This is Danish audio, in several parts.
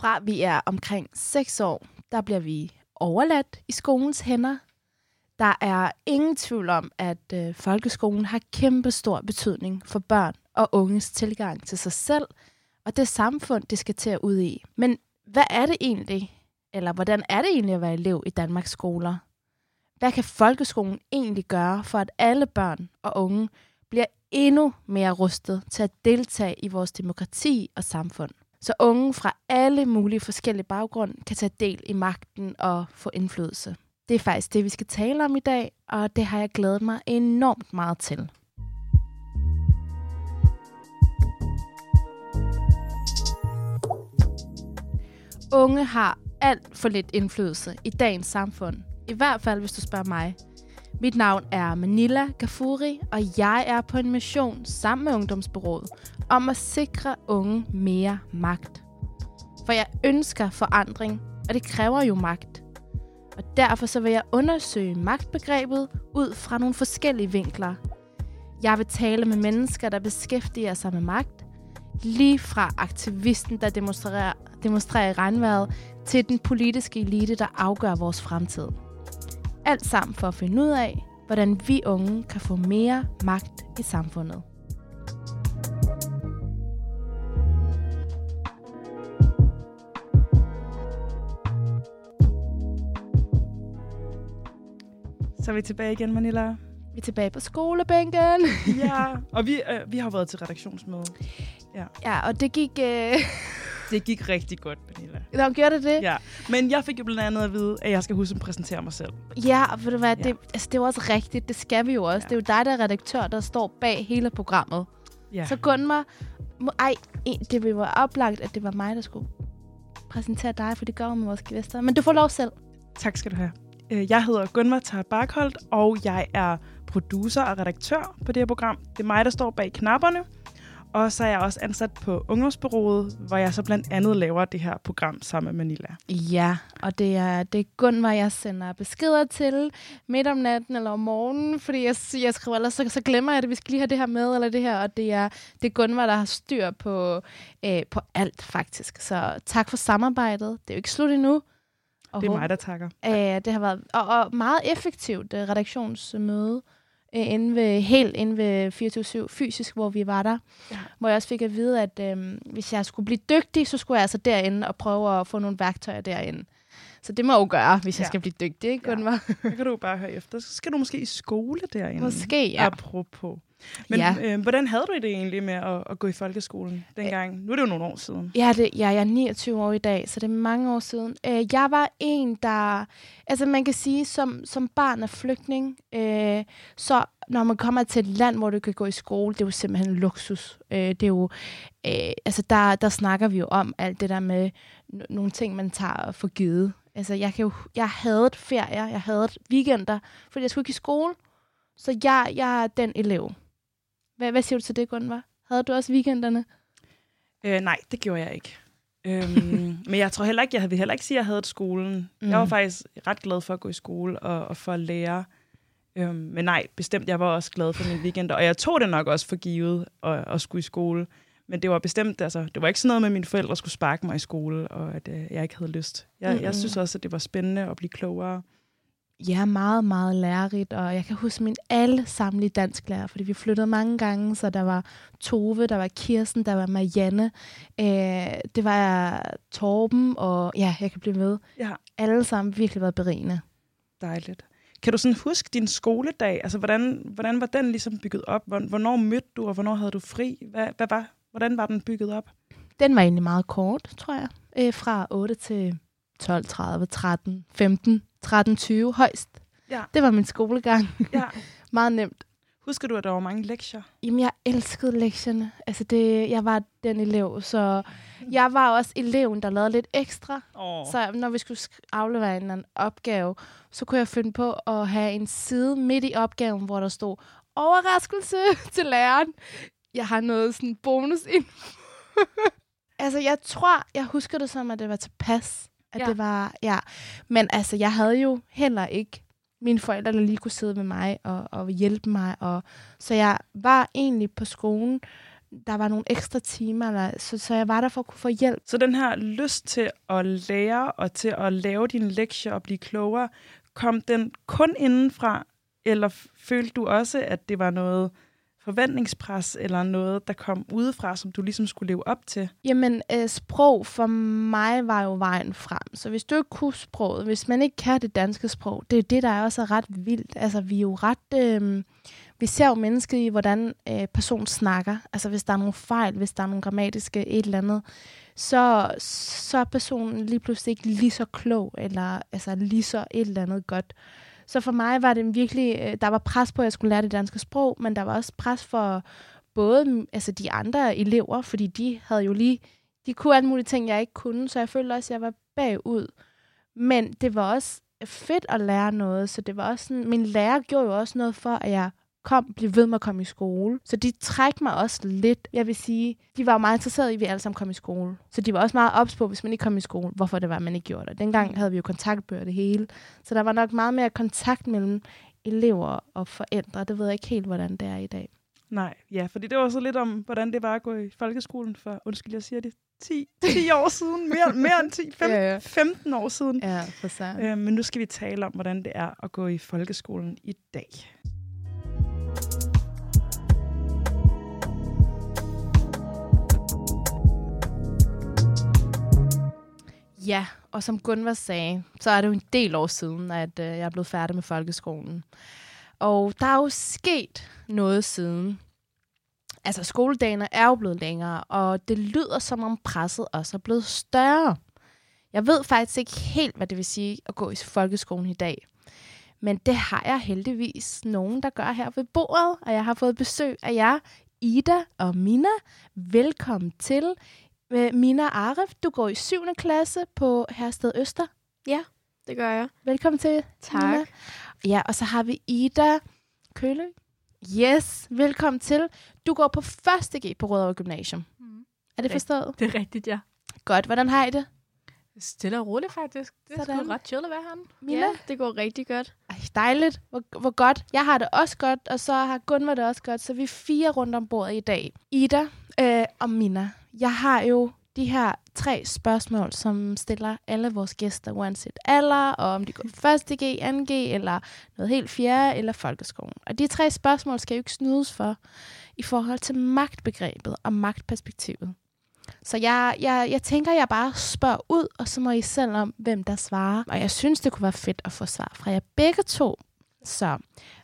fra vi er omkring 6 år, der bliver vi overladt i skolens hænder. Der er ingen tvivl om, at øh, folkeskolen har kæmpe stor betydning for børn og unges tilgang til sig selv og det samfund, det skal til at ud i. Men hvad er det egentlig, eller hvordan er det egentlig at være elev i Danmarks skoler? Hvad kan folkeskolen egentlig gøre for, at alle børn og unge bliver endnu mere rustet til at deltage i vores demokrati og samfund? Så unge fra alle mulige forskellige baggrunde kan tage del i magten og få indflydelse. Det er faktisk det, vi skal tale om i dag, og det har jeg glædet mig enormt meget til. Unge har alt for lidt indflydelse i dagens samfund. I hvert fald, hvis du spørger mig. Mit navn er Manila Gafuri, og jeg er på en mission sammen med Ungdomsbureauet om at sikre unge mere magt. For jeg ønsker forandring, og det kræver jo magt. Og derfor så vil jeg undersøge magtbegrebet ud fra nogle forskellige vinkler. Jeg vil tale med mennesker, der beskæftiger sig med magt, lige fra aktivisten, der demonstrerer, demonstrerer i regnvejret, til den politiske elite, der afgør vores fremtid. Alt sammen for at finde ud af, hvordan vi unge kan få mere magt i samfundet. Så er vi tilbage igen, Manila. Vi er tilbage på skolebænken. ja, og vi, øh, vi har været til redaktionsmøde. Ja, ja og det gik... Øh... Det gik rigtig godt, Manila. Nå, gjorde det det? Ja, men jeg fik jo blandt andet at vide, at jeg skal huske at præsentere mig selv. Ja, og ved du hvad, ja. det, altså, det er jo også rigtigt. Det skal vi jo også. Ja. Det er jo dig, der er redaktør, der står bag hele programmet. Ja. Så Gunvar... Ej, det ville være oplagt, at det var mig, der skulle præsentere dig, for det gør med vores gæster. Men du får lov selv. Tak skal du have. Øh, jeg hedder Gunvar Tar Barkholdt, og jeg er producer og redaktør på det her program. Det er mig, der står bag knapperne. Og så er jeg også ansat på Ungdomsbyrået, hvor jeg så blandt andet laver det her program sammen med Manila. Ja, og det er, det er Gunvar, jeg sender beskeder til midt om natten eller om morgenen, fordi jeg, jeg skriver, ellers så, så glemmer jeg, at vi skal lige have det her med, eller det her, og det er, det er Gunvar, der har styr på, øh, på alt faktisk. Så tak for samarbejdet. Det er jo ikke slut endnu. Og det er mig, der takker. Øh, det har været og, og meget effektivt uh, redaktionsmøde øh, inde ved, helt inde ved 24-7 fysisk, hvor vi var der. Ja. Hvor jeg også fik at vide, at øh, hvis jeg skulle blive dygtig, så skulle jeg altså derinde og prøve at få nogle værktøjer derinde. Så det må jeg jo gøre, hvis ja. jeg skal blive dygtig, ikke? Ja. Det kan du bare høre efter. Så skal du måske i skole derinde. Måske, ja. Apropos. Men ja. øh, hvordan havde du det egentlig med at, at gå i folkeskolen dengang? Nu er det jo nogle år siden. Ja, det, ja, jeg er 29 år i dag, så det er mange år siden. Øh, jeg var en, der... Altså man kan sige, som, som barn af flygtning, øh, så når man kommer til et land, hvor du kan gå i skole, det er jo simpelthen luksus. Øh, det er jo... Øh, altså der, der snakker vi jo om alt det der med nogle ting, man tager for givet. Altså jeg, kan jo, jeg havde ferier, jeg havde weekender, fordi jeg skulle ikke i skole. Så jeg, jeg er den elev. Hvad, hvad siger du til det, Gunvar? Havde du også weekenderne? Øh, nej, det gjorde jeg ikke. øhm, men jeg tror heller ikke, jeg vil heller ikke sige, at jeg havde skolen. Mm. Jeg var faktisk ret glad for at gå i skole og, og for at lære. Øhm, men nej, bestemt, jeg var også glad for mine weekender. Og jeg tog det nok også for givet at, at skulle i skole. Men det var bestemt, altså, det var ikke sådan noget med, at mine forældre skulle sparke mig i skole, og at øh, jeg ikke havde lyst. Jeg, mm-hmm. jeg synes også, at det var spændende at blive klogere ja, meget, meget lærerigt, og jeg kan huske min alle samlige dansklærer, fordi vi flyttede mange gange, så der var Tove, der var Kirsten, der var Marianne, øh, det var Torben, og ja, jeg kan blive med. Ja. Alle sammen virkelig været berigende. Dejligt. Kan du sådan huske din skoledag? Altså, hvordan, hvordan var den ligesom bygget op? Hvornår mødte du, og hvornår havde du fri? Hvad, hvad var, hvordan var den bygget op? Den var egentlig meget kort, tror jeg. Øh, fra 8 til 12, 30, 13, 15 13-20 højst. Ja. Det var min skolegang. Ja. Meget nemt. Husker du, at der var mange lektier? Jamen, jeg elskede lektierne. Altså, det, jeg var den elev, så jeg var også eleven, der lavede lidt ekstra. Oh. Så når vi skulle aflevere en eller anden opgave, så kunne jeg finde på at have en side midt i opgaven, hvor der stod overraskelse til læreren. Jeg har noget sådan bonus ind. altså, jeg tror, jeg husker det som, at det var tilpas. At ja. det var, ja. Men altså, jeg havde jo heller ikke mine forældre, der lige kunne sidde med mig og, og hjælpe mig. Og, så jeg var egentlig på skolen der var nogle ekstra timer, eller, så, så jeg var der for at kunne få hjælp. Så den her lyst til at lære og til at lave dine lektier og blive klogere, kom den kun indenfra, eller følte du også, at det var noget forventningspres eller noget, der kom udefra, som du ligesom skulle leve op til? Jamen, øh, sprog for mig var jo vejen frem. Så hvis du ikke kunne sproget, hvis man ikke kan det danske sprog, det er det, der er også ret vildt. Altså, vi er jo ret... Øh, vi ser jo mennesket i, hvordan øh, personen snakker. Altså, hvis der er nogle fejl, hvis der er nogle grammatiske et eller andet, så, så er personen lige pludselig ikke lige så klog, eller altså, lige så et eller andet godt. Så for mig var det virkelig, øh, der var pres på, at jeg skulle lære det danske sprog, men der var også pres for både mm, altså de andre elever, fordi de havde jo lige, de kunne alle mulige ting, jeg ikke kunne, så jeg følte også, at jeg var bagud. Men det var også fedt at lære noget, så det var også sådan, min lærer gjorde jo også noget for, at jeg kom, blev ved med at komme i skole. Så de træk mig også lidt. Jeg vil sige, de var jo meget interesserede i, at vi alle sammen kom i skole. Så de var også meget ops på, hvis man ikke kom i skole, hvorfor det var, man ikke gjorde det. Dengang havde vi jo kontaktbøger det hele. Så der var nok meget mere kontakt mellem elever og forældre. Det ved jeg ikke helt, hvordan det er i dag. Nej, ja, fordi det var så lidt om, hvordan det var at gå i folkeskolen for, undskyld, jeg siger det, 10, 10 år siden, mere, mere end 10, 15, ja, ja. 15 år siden. Ja, for. Øh, men nu skal vi tale om, hvordan det er at gå i folkeskolen i dag. Ja, og som Gunvar sagde, så er det jo en del år siden, at øh, jeg er blevet færdig med folkeskolen. Og der er jo sket noget siden. Altså, skoledagene er jo blevet længere, og det lyder som om presset også er blevet større. Jeg ved faktisk ikke helt, hvad det vil sige at gå i folkeskolen i dag. Men det har jeg heldigvis nogen, der gør her ved bordet, og jeg har fået besøg af jer, Ida og Mina. Velkommen til. Øh, Mina Arif, du går i 7. klasse på Hersted Øster. Ja, det gør jeg. Velkommen til, Tak. Mina. Ja, og så har vi Ida Kølle. Yes, velkommen til. Du går på 1. G på Rødovre Gymnasium. Mm. Er det forstået? Det er rigtigt, ja. Godt. Hvordan har I det? Stille og roligt, faktisk. Det er sgu ret chill at være herinde. Mina? Ja, det går rigtig godt. Ej, dejligt. Hvor, hvor godt. Jeg har det også godt, og så har Gunvar det også godt. Så vi er fire rundt om bordet i dag. Ida øh, og Mina. Jeg har jo de her tre spørgsmål, som stiller alle vores gæster, uanset alder, og om de går i 1. G, anden G, eller noget helt fjerde, eller folkeskolen. Og de tre spørgsmål skal jo ikke snydes for i forhold til magtbegrebet og magtperspektivet. Så jeg, jeg, jeg tænker, jeg bare spørger ud, og så må I selv om, hvem der svarer. Og jeg synes, det kunne være fedt at få svar fra jer begge to. Så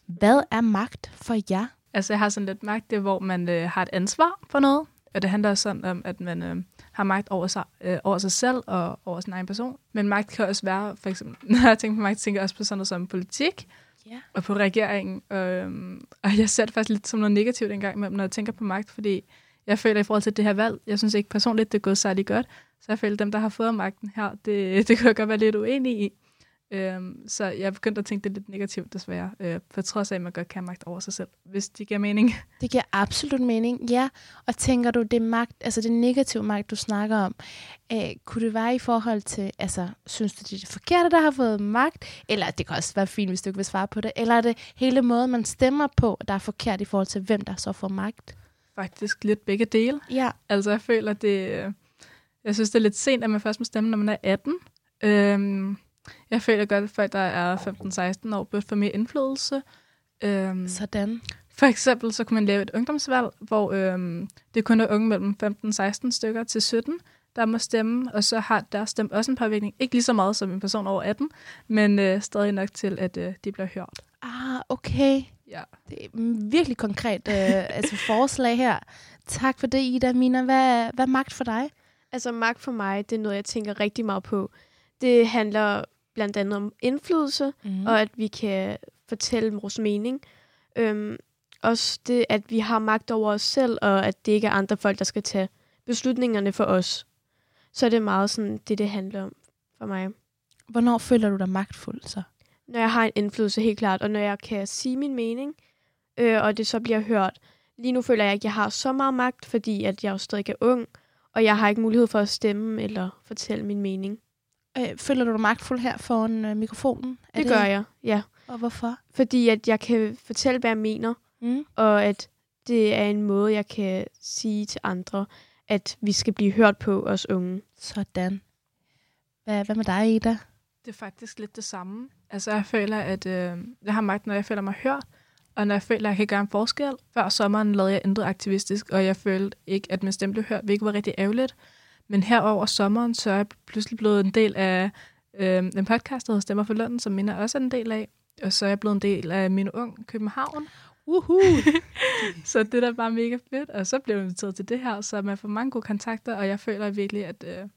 hvad er magt for jer? Altså, jeg har sådan lidt magt, det hvor man øh, har et ansvar for noget. Og det handler sådan om, at man øh, har magt over sig, øh, over sig selv og over sin egen person. Men magt kan også være, for eksempel, når jeg tænker på magt, tænker jeg også på sådan noget som politik Ja. og på regeringen. Øh, og jeg ser det faktisk lidt som noget negativt engang når jeg tænker på magt, fordi jeg føler i forhold til det her valg, jeg synes ikke personligt, det er gået særlig godt. Så jeg føler, at dem, der har fået magten her, det, det kan jeg godt være lidt uenig i. Øhm, så jeg er begyndt at tænke det lidt negativt, desværre. Øh, på trods af, at man godt kan have magt over sig selv, hvis det giver mening. Det giver absolut mening, ja. Og tænker du, det magt, altså det negative magt, du snakker om, øh, kunne det være i forhold til, altså, synes du, det er det forkerte, der har fået magt? Eller det kan også være fint, hvis du ikke vil svare på det. Eller er det hele måden, man stemmer på, der er forkert i forhold til, hvem der så får magt? Faktisk lidt begge dele. Ja, Altså, jeg føler, det... øh, Jeg synes, det er lidt sent, at man først må stemme, når man er 18. Øhm, jeg føler godt, at folk, der er 15-16 år, burde få mere indflydelse. Øhm, sådan. For eksempel så kunne man lave et ungdomsvalg, hvor øhm, det kun er unge mellem 15-16 stykker til 17, der må stemme, og så har deres stemme også en påvirkning. Ikke lige så meget som en person over 18, men øh, stadig nok til, at øh, de bliver hørt. Ah, okay. Ja. Det er virkelig konkret øh, altså forslag her. Tak for det, Ida. Mina, hvad, hvad er magt for dig? Altså magt for mig, det er noget, jeg tænker rigtig meget på. Det handler blandt andet om indflydelse, Mm. og at vi kan fortælle vores mening. Øhm, også det, at vi har magt over os selv, og at det ikke er andre folk, der skal tage beslutningerne for os. Så er det meget sådan, det det handler om for mig. Hvornår føler du dig magtfuld så? Når jeg har en indflydelse, helt klart, og når jeg kan sige min mening, øh, og det så bliver hørt. Lige nu føler jeg ikke, at jeg har så meget magt, fordi at jeg jo stadig er ung, og jeg har ikke mulighed for at stemme eller fortælle min mening. Øh, føler du dig magtfuld her foran øh, mikrofonen? Er Det, det gør jeg, ja. Og hvorfor? Fordi at jeg kan fortælle, hvad jeg mener, Mm. og at det er en måde, jeg kan sige til andre, at vi skal blive hørt på, os unge. Sådan. Hvad, hvad med dig, Ida? Det er faktisk lidt det samme. Altså, jeg føler, at øh, jeg har magt, når jeg føler mig hørt, og når jeg føler, at jeg kan gøre en forskel. Før sommeren lavede jeg ændret aktivistisk, og jeg følte ikke, at min stemme blev hørt, hvilket var rigtig ærgerligt. Men her over sommeren, så er jeg pludselig blevet en del af øh, en podcast, der hedder Stemmer for Lønnen, som Mina også er en del af. Og så er jeg blevet en del af min ung København. Uhu. så det er da bare mega fedt. Og så blev jeg inviteret til det her, så man får mange gode kontakter, og jeg føler virkelig, at, øh,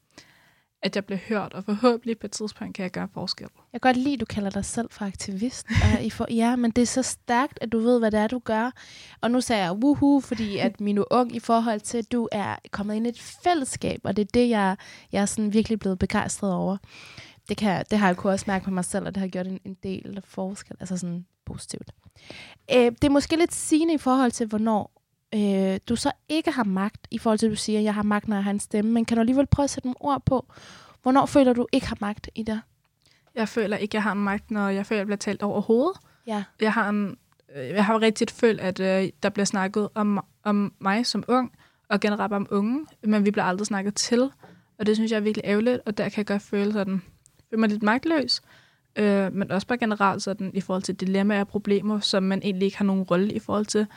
at jeg bliver hørt, og forhåbentlig på et tidspunkt kan jeg gøre forskel. Jeg kan godt lide, at du kalder dig selv for aktivist. og I for, ja, men det er så stærkt, at du ved, hvad det er, du gør. Og nu sagde jeg woohoo, fordi at min ung i forhold til, at du er kommet ind i et fællesskab, og det er det, jeg, jeg er sådan virkelig blevet begejstret over. Det, kan, det har jeg kunne også mærke på mig selv, og det har gjort en, en del forskel, altså sådan positivt. Øh, det er måske lidt sigende i forhold til, hvornår øh, du så ikke har magt, i forhold til, at du siger, at jeg har magt, når jeg har en stemme, men kan du alligevel prøve at sætte nogle ord på, hvornår føler du ikke har magt i dig? Jeg føler ikke, jeg har en magt, når jeg føler, jeg bliver talt over hovedet. Ja. Jeg har, en, øh, jeg har rigtig følt, at øh, der bliver snakket om, om mig som ung, og generelt om unge, men vi bliver aldrig snakket til. Og det synes jeg er virkelig ærgerligt, og der kan jeg godt føle sådan, føle mig lidt magtløs. Øh, men også bare generelt sådan, i forhold til dilemmaer og problemer, som man egentlig ikke har nogen rolle i forhold til.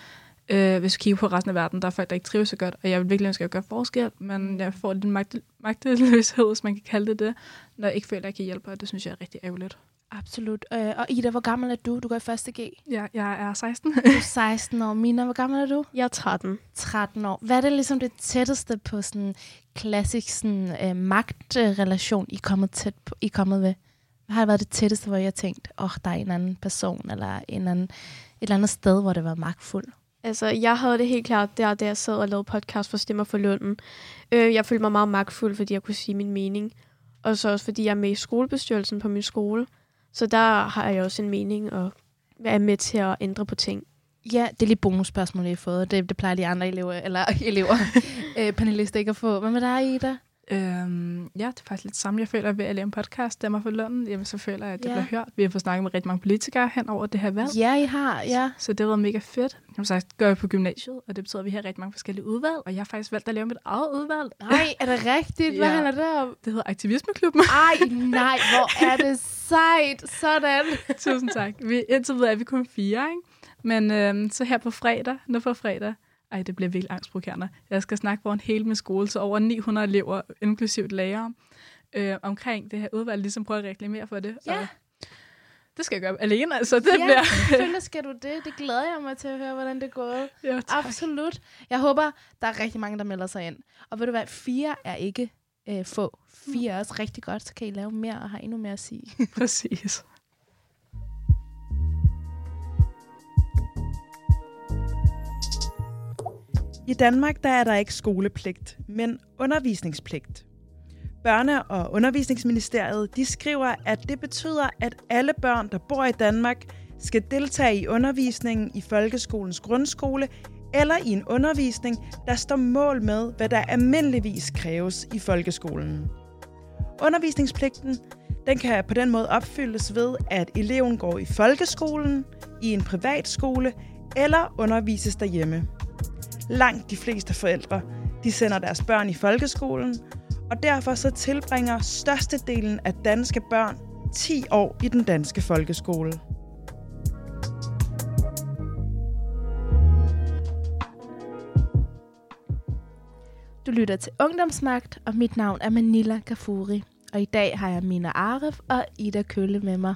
Øh, hvis vi kigger på resten af verden, der er folk, der ikke trives så godt, og jeg vil virkelig ønske at gøre forskel, men jeg får lidt magt, magteløshed, hvis man kan kalde det det, når jeg ikke føler, at jeg kan hjælpe, og det synes jeg er rigtig ærgerligt. Absolut. Øh, og Ida, hvor gammel er du? Du går i første G. Ja, jeg er 16. Du er 16 år. Mina, hvor gammel er du? Jeg er 13. 13 år. Hvad er det ligesom det tætteste på sådan klassisk sådan, øh, magtrelation, I er kommet tæt på, I er kommet ved? Hvad har været det tætteste, hvor jeg har tænkt, åh, oh, der er en anden person, eller en anden, et eller andet sted, hvor det var magtfuldt? Altså, jeg havde det helt klart der, da jeg sad og lavede podcast for Stemmer for Lunden. Øh, jeg følte mig meget magtfuld, fordi jeg kunne sige min mening. Og så også, fordi jeg er med i skolebestyrelsen på min skole. Så der har jeg også en mening og er med til at ændre på ting. Ja, det er lige bonusspørgsmål, I har fået. Det, det plejer de andre elever, eller elever, øh, panelister ikke at få. Hvad med dig, Ida? Øhm, ja, det er faktisk lidt samme. Jeg føler, at ved at lave en podcast, der for London, jamen, så føler jeg, at det Ja. bliver hørt. Vi har fået snakket med rigtig mange politikere hen over det her valg. Ja, I har, ja. Så det har været mega fedt. Som sagt, gør jeg på gymnasiet, og det betyder, at vi har rigtig mange forskellige udvalg, og jeg har faktisk valgt at lave mit eget udvalg. Nej, er det rigtigt? Hvad Ja. handler det om? Det hedder Aktivismeklubben. Ej, nej, hvor er det sejt. Sådan. Tusind tak. Vi, indtil videre er vi kun fire, ikke? Men øhm, så her på fredag, nu på fredag, ej, det bliver virkelig angstprovokerende. Jeg skal snakke foran hele min skole, så over 900 elever, inklusivt lærere, øh, omkring det her udvalg, ligesom prøver at reklamere for det. Ja. Og det skal jeg gøre alene, altså det ja, bliver... selvfølgelig skal du det. Det glæder jeg mig til at høre, hvordan det gået. ja, tak. Absolut. Jeg håber, der er rigtig mange, der melder sig ind. Og ved du hvad, fire er ikke øh, få. Fire er også rigtig godt, så kan I lave mere og have endnu mere at sige. Præcis. I Danmark der er der ikke skolepligt, men undervisningspligt. Børne- og undervisningsministeriet de skriver, at det betyder, at alle børn, der bor i Danmark, skal deltage i undervisningen i folkeskolens grundskole eller i en undervisning, der står mål med, hvad der almindeligvis kræves i folkeskolen. Undervisningspligten den kan på den måde opfyldes ved, at eleven går i folkeskolen, i en privatskole eller undervises derhjemme. Langt de fleste forældre de sender deres børn i folkeskolen, og derfor så tilbringer størstedelen af danske børn 10 år i den danske folkeskole. Du lytter til Ungdomsmagt, og mit navn er Manila Gafuri. Og i dag har jeg Mina Aref og Ida Kølle med mig.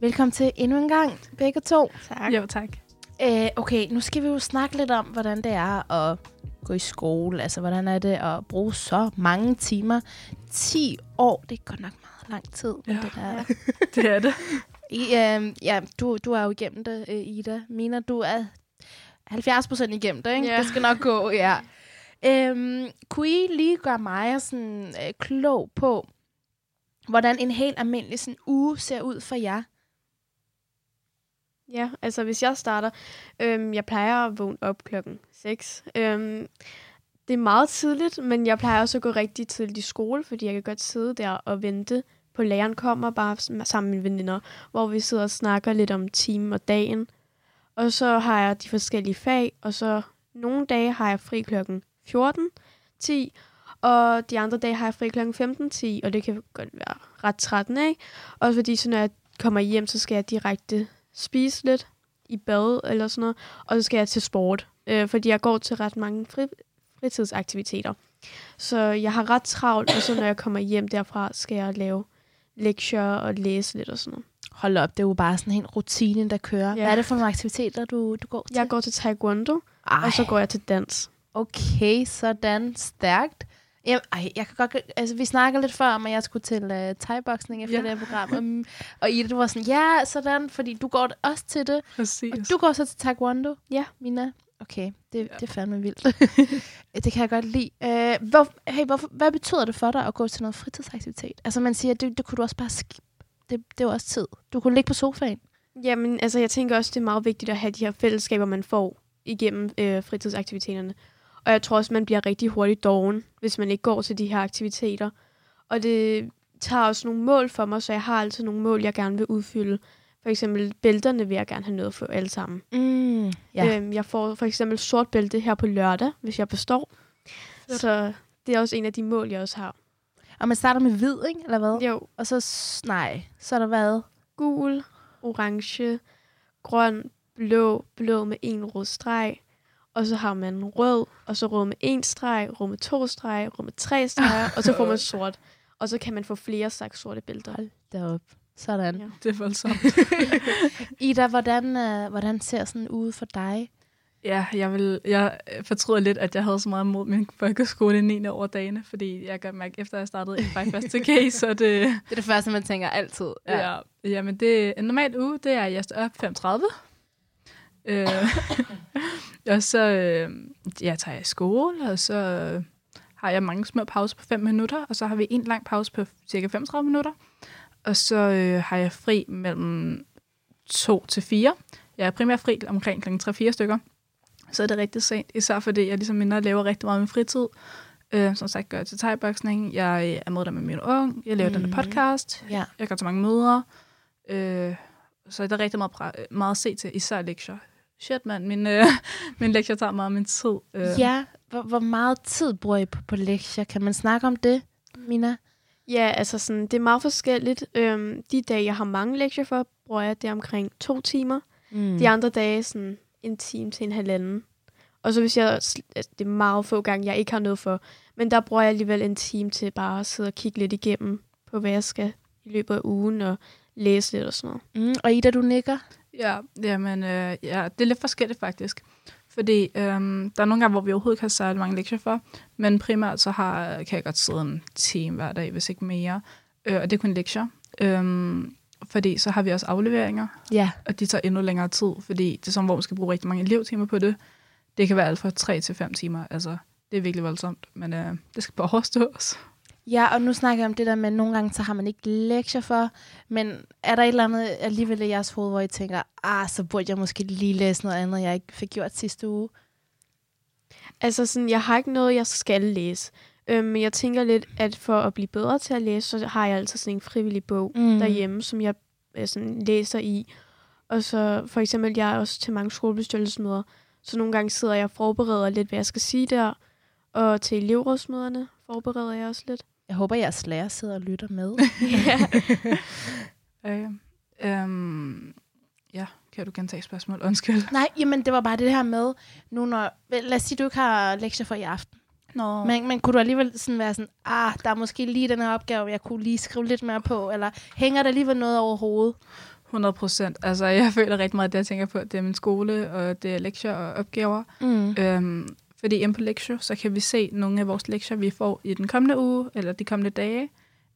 Velkommen til endnu en gang, begge to. Tak. Jo, tak. Øh, okay, nu skal vi jo snakke lidt om, hvordan det er at gå i skole. Altså, hvordan er det at bruge så mange timer? 10 år, det er godt nok meget lang tid. men Ja. Det der. Det er det. I, øh, ja, du, du er jo igennem det, øh, Ida. Mina, du er 70 procent igennem det, ikke? Ja. Det skal nok gå, ja. Øhm, kunne I lige gøre mig sådan, øh, klog på, hvordan en helt almindelig sådan, uge ser ud for jer? Ja, altså hvis jeg starter, øhm, jeg plejer at vågne op klokken 6. Øhm, det er meget tidligt, men jeg plejer også at gå rigtig tidligt i skole, fordi jeg kan godt sidde der og vente på læreren kommer, bare sammen med mine veninder, hvor vi sidder og snakker lidt om timen og dagen. Og så har jeg de forskellige fag, og så nogle dage har jeg fri klokken 14.10, og de andre dage har jeg fri klokken 15.10, og det kan godt være ret 13, ikke? Også fordi, så når jeg kommer hjem, så skal jeg direkte spise lidt i bad eller sådan noget, og så skal jeg til sport, øh, fordi jeg går til ret mange fri, fritidsaktiviteter. Så jeg har ret travlt, og så når jeg kommer hjem derfra, skal jeg lave lektier og læse lidt og sådan noget. Hold op, det er jo bare sådan en rutine, der kører. Ja. Hvad er det for nogle aktiviteter, du, du går til? Jeg går til taekwondo, Ej, og så går jeg til dans. okay, sådan stærkt. Jamen, ej, jeg kan godt, altså, vi snakker lidt før om, at jeg skulle til uh, thai-boksning efter ja. Det her program. Um, og Ida, du var sådan, ja, sådan, fordi du går også til det. Præcis. Og du går så til taekwondo? Ja. Mina? Okay, det, ja. Det er fandme vildt. det kan jeg godt lide. Uh, hvor, hey, hvorfor, hvad betyder det for dig at gå til noget fritidsaktivitet? Altså man siger, det, det kunne du også bare skip. Det, det jo også tid. Du kunne ligge på sofaen. Jamen, altså, jeg tænker også, det er meget vigtigt at have de her fællesskaber, man får igennem øh, fritidsaktiviteterne. Og jeg tror også, man bliver rigtig hurtigt doven, hvis man ikke går til de her aktiviteter. Og det tager også nogle mål for mig, så jeg har altid nogle mål, jeg gerne vil udfylde. For eksempel bælterne vil jeg gerne have noget for alle sammen. Mm. Ja. Øhm, jeg får for eksempel sort bælte her på lørdag, hvis jeg består. Så det er også en af de mål, jeg også har. Og man starter med hvid, ikke? Eller hvad? Jo, Og så, nej, så er der hvad? gul, orange, grøn, blå, blå med en rød streg. Og så har man rød, og så rød med en streg, rød med to streg, rød med tre streger, og så får man sort. Og så kan man få flere slags sorte bælter. Hold da op. Sådan. Ja. Det er voldsomt. Ida, hvordan, øh, hvordan ser sådan en uge for dig? Ja, jeg, vil, jeg fortryder lidt, at jeg havde så meget mod min folkeskole i 9. over dagene, fordi jeg kan mærke, efter jeg startede i faktisk til K, så det, Det er det første, man tænker altid. ja. ja, jamen det, en normal uge, det er, at jeg står op 5.30, øh, og så øh, jeg tager jeg i skole, og så øh, har jeg mange små pauser på 5 minutter, og så har vi en lang pause på cirka 35 minutter, og så øh, har jeg fri mellem 2 til 4. Jeg er primært fri omkring kl. 3-4 stykker, så er det rigtig sent, især fordi jeg ligesom minder laver rigtig meget med fritid. Øh, som sagt gør jeg til thai-boksning, jeg er med der med min ung, jeg laver mm. denne Mhm. podcast, Ja. jeg går til mange møder, øh, så er der rigtig meget, meget at se til, især lektier. Shit, mand, min, øh, min lektier tager meget af min tid. Øh, Ja, hvor, hvor meget tid bruger I på, på lektier? Kan man snakke om det, Mina? Ja, altså sådan, det er meget forskelligt. Øhm, de dage, jeg har mange lektier for, bruger jeg det omkring to timer. Mm. De andre dage sådan en time til en halvanden. Og så hvis jeg, altså, det er meget få gange, jeg ikke har noget for, men der bruger jeg alligevel en time til bare at sidde og kigge lidt igennem på, hvad jeg skal i løbet af ugen, og læse lidt og sådan noget. Mm. Og Ida, du nikker? Ja, jamen, øh, ja, det er lidt forskelligt faktisk. Fordi øhm, der er nogle gange, hvor vi overhovedet ikke har særlig mange lektier for, men primært så har, kan jeg godt sidde en time hver dag, hvis ikke mere. Øh, og det er kun lektier. Øhm, fordi så har vi også afleveringer, Ja. og de tager endnu længere tid, fordi det er sådan, hvor man skal bruge rigtig mange elevtimer på det. Det kan være alt fra 3 til 5 timer. Altså, det er virkelig voldsomt, men øh, det skal bare overstås. Ja, og nu snakker jeg om det der med, at nogle gange så har man ikke lektier for, men er der et eller andet alligevel i jeres hoved, hvor I tænker, ah, så burde jeg måske lige læse noget andet, jeg ikke fik gjort sidste uge? Altså sådan, jeg har ikke noget, jeg skal læse. Øhm, men jeg tænker lidt, at for at blive bedre til at læse, så har jeg altid sådan en frivillig bog Mm. derhjemme, som jeg øh, sådan, læser i. Og så for eksempel, jeg er også til mange skolebestyrelsesmøder, så nogle gange sidder jeg og forbereder lidt, hvad jeg skal sige der. Og til elevrådsmøderne forbereder jeg også lidt. Jeg håber, jeres lærer sidder og lytter med. ja. Øh, øhm, ja, kan du gentage spørgsmål? Undskyld. Nej, jamen det var bare det her med, nu når, lad os sige, du ikke har lektier for i aften. Nå. Men, men kunne du alligevel sådan være sådan, ah, der er måske lige den her opgave, jeg kunne lige skrive lidt mere på, eller hænger der alligevel noget over hovedet? 100 procent. Altså, jeg føler rigtig meget, at det, jeg tænker på, det er min skole, og det er lektier og opgaver. Mm. Øhm, fordi inde på lektier, så kan vi se nogle af vores lektier, vi får i den kommende uge, eller de kommende dage,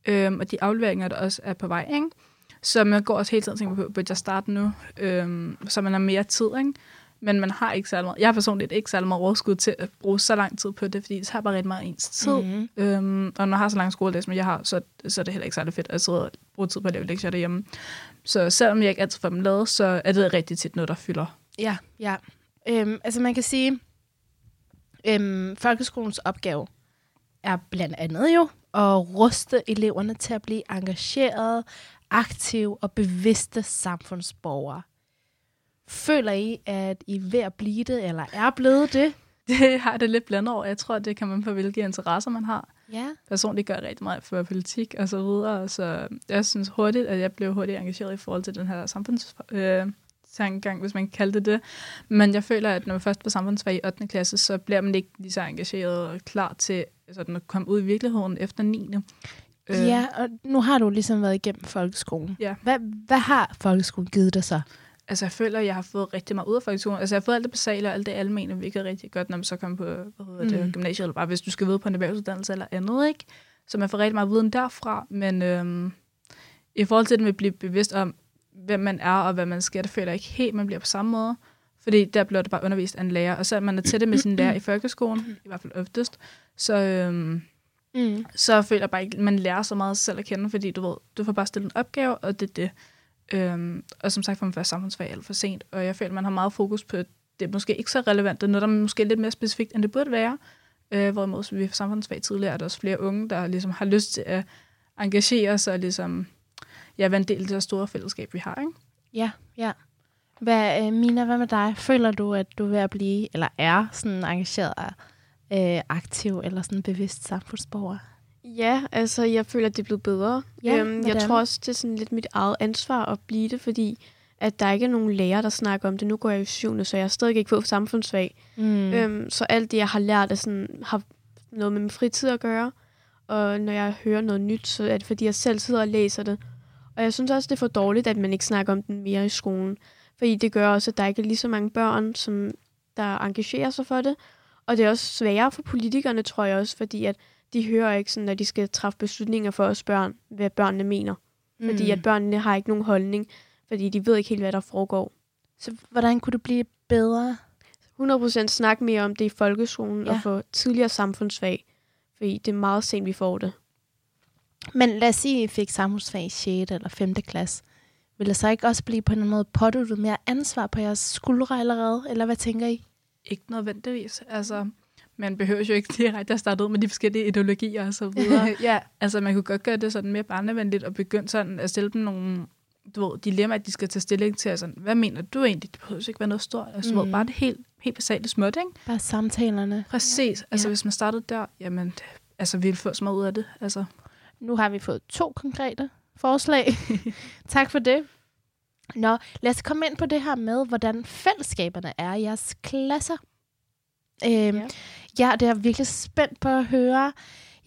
øhm, og de afleveringer, der også er på vej, ikke? Så man går også hele tiden og tænker på, at jeg starte nu, øhm, så man har mere tid, ikke? Men man har ikke særlig meget, jeg har personligt ikke særlig meget overskud til at bruge så lang tid på det, fordi det tager bare rigtig meget ens tid. Mm. Mm. Øhm, og når jeg har så lang skoledag, som jeg har, så, så er det heller ikke særlig fedt at sidde og bruge tid på at lave lektier derhjemme. Så selvom jeg ikke altid får dem lavet, så er det rigtig tit noget, der fylder. Ja, ja. Øhm, altså man kan sige, øhm, folkeskolens opgave er blandt andet jo at ruste eleverne til at blive engagerede, aktive og bevidste samfundsborgere. Føler I, at I er ved at blive det, eller er blevet det? Det har det lidt blandet over. Jeg tror, det kan man på, hvilke interesser man har. Ja. Personligt gør jeg rigtig meget for politik og så videre, så jeg synes hurtigt, at jeg blev hurtigt engageret i forhold til den her samfunds... Øh, tankegang, hvis man kan kalde det det. Men jeg føler, at når man først på samfundsfag i 8. klasse, så bliver man ikke lige så engageret og klar til sådan at komme ud i virkeligheden efter 9. Øh. Ja, og nu har du ligesom været igennem folkeskolen. Ja. Hvad, hvad har folkeskolen givet dig så? Altså, jeg føler, at jeg har fået rigtig meget ud af folkeskolen. Altså, jeg har fået alt det basale og alt det almene, hvilket er rigtig godt, når man så kommer på hvad hedder det, Mm. gymnasiet, eller bare hvis du skal videre på en erhvervsuddannelse eller andet, ikke? Så man får rigtig meget viden derfra, men øhm, i forhold til det med at blive bevidst om, hvem man er og hvad man skal, det føler jeg ikke helt, man bliver på samme måde. Fordi der bliver det bare undervist af en lærer, og så er man er tætte med sin lærer i folkeskolen, i hvert fald oftest, så, øhm, Mm. så føler jeg bare ikke, man lærer så meget selv at kende, fordi du ved, du får bare stillet en opgave, og det er det. Øhm, og som sagt får man først samfundsfag alt for sent, og jeg føler, man har meget fokus på, at det er måske ikke så relevant, det er noget, der er måske lidt mere specifikt, end det burde være. Øh, hvorimod vi får samfundsfag tidligere, er der også flere unge, der ligesom har lyst til at engagere sig og ligesom, ja, være en del af det store fællesskab, vi har, ikke? Ja, ja. Hvad, øh, Mina, hvad med dig? Føler du, at du er ved at blive, eller er sådan engageret, øh, aktiv eller sådan bevidst samfundsborger? Ja, altså jeg føler, at det er blevet bedre. Ja, øhm, jeg tror også, det er sådan lidt mit eget ansvar at blive det, fordi at der ikke er nogen lærer, der snakker om det. Nu går jeg i syvende, så jeg har stadig ikke fået samfundsfag. Mm. Øhm, så alt det, jeg har lært, er sådan, har noget med min fritid at gøre. Og når jeg hører noget nyt, så er det, fordi jeg selv sidder og læser det. Og jeg synes også, det er for dårligt, at man ikke snakker om den mere i skolen. Fordi det gør også, at der ikke er lige så mange børn, som der engagerer sig for det. Og det er også sværere for politikerne, tror jeg også, fordi at de hører ikke, sådan, når de skal træffe beslutninger for os børn, hvad børnene mener. Fordi Mm. at børnene har ikke nogen holdning, fordi de ved ikke helt, hvad der foregår. Så hvordan kunne det blive bedre? 100% snak mere om det i folkeskolen ja. og få tidligere samfundsfag. Fordi det er meget sent, vi får det. Men lad os sige, at I fik samfundsfag i 6. eller 5. klasse. Vil der så ikke også blive på en eller anden måde påduttet mere ansvar på jeres skuldre allerede? Eller hvad tænker I? Ikke nødvendigvis. Altså, man behøver jo ikke direkte at starte ud med de forskellige ideologier og så videre. ja. Altså, man kunne godt gøre det sådan mere barnevenligt og begynde sådan at stille dem nogle du ved, dilemmaer, at de skal tage stilling til. Sådan, hvad mener du egentlig? Det behøver ikke være noget stort. Altså, mm. bare det helt, helt basale småt, ikke? Bare samtalerne. Præcis. Altså, Ja. hvis man startede der, jamen, altså, vi ville få så meget ud af det. Altså, Nu har vi fået to konkrete forslag. tak for det. Nå, lad os komme ind på det her med, hvordan fællesskaberne er i jeres klasser. Øhm, ja. Ja. det er jeg virkelig spændt på at høre.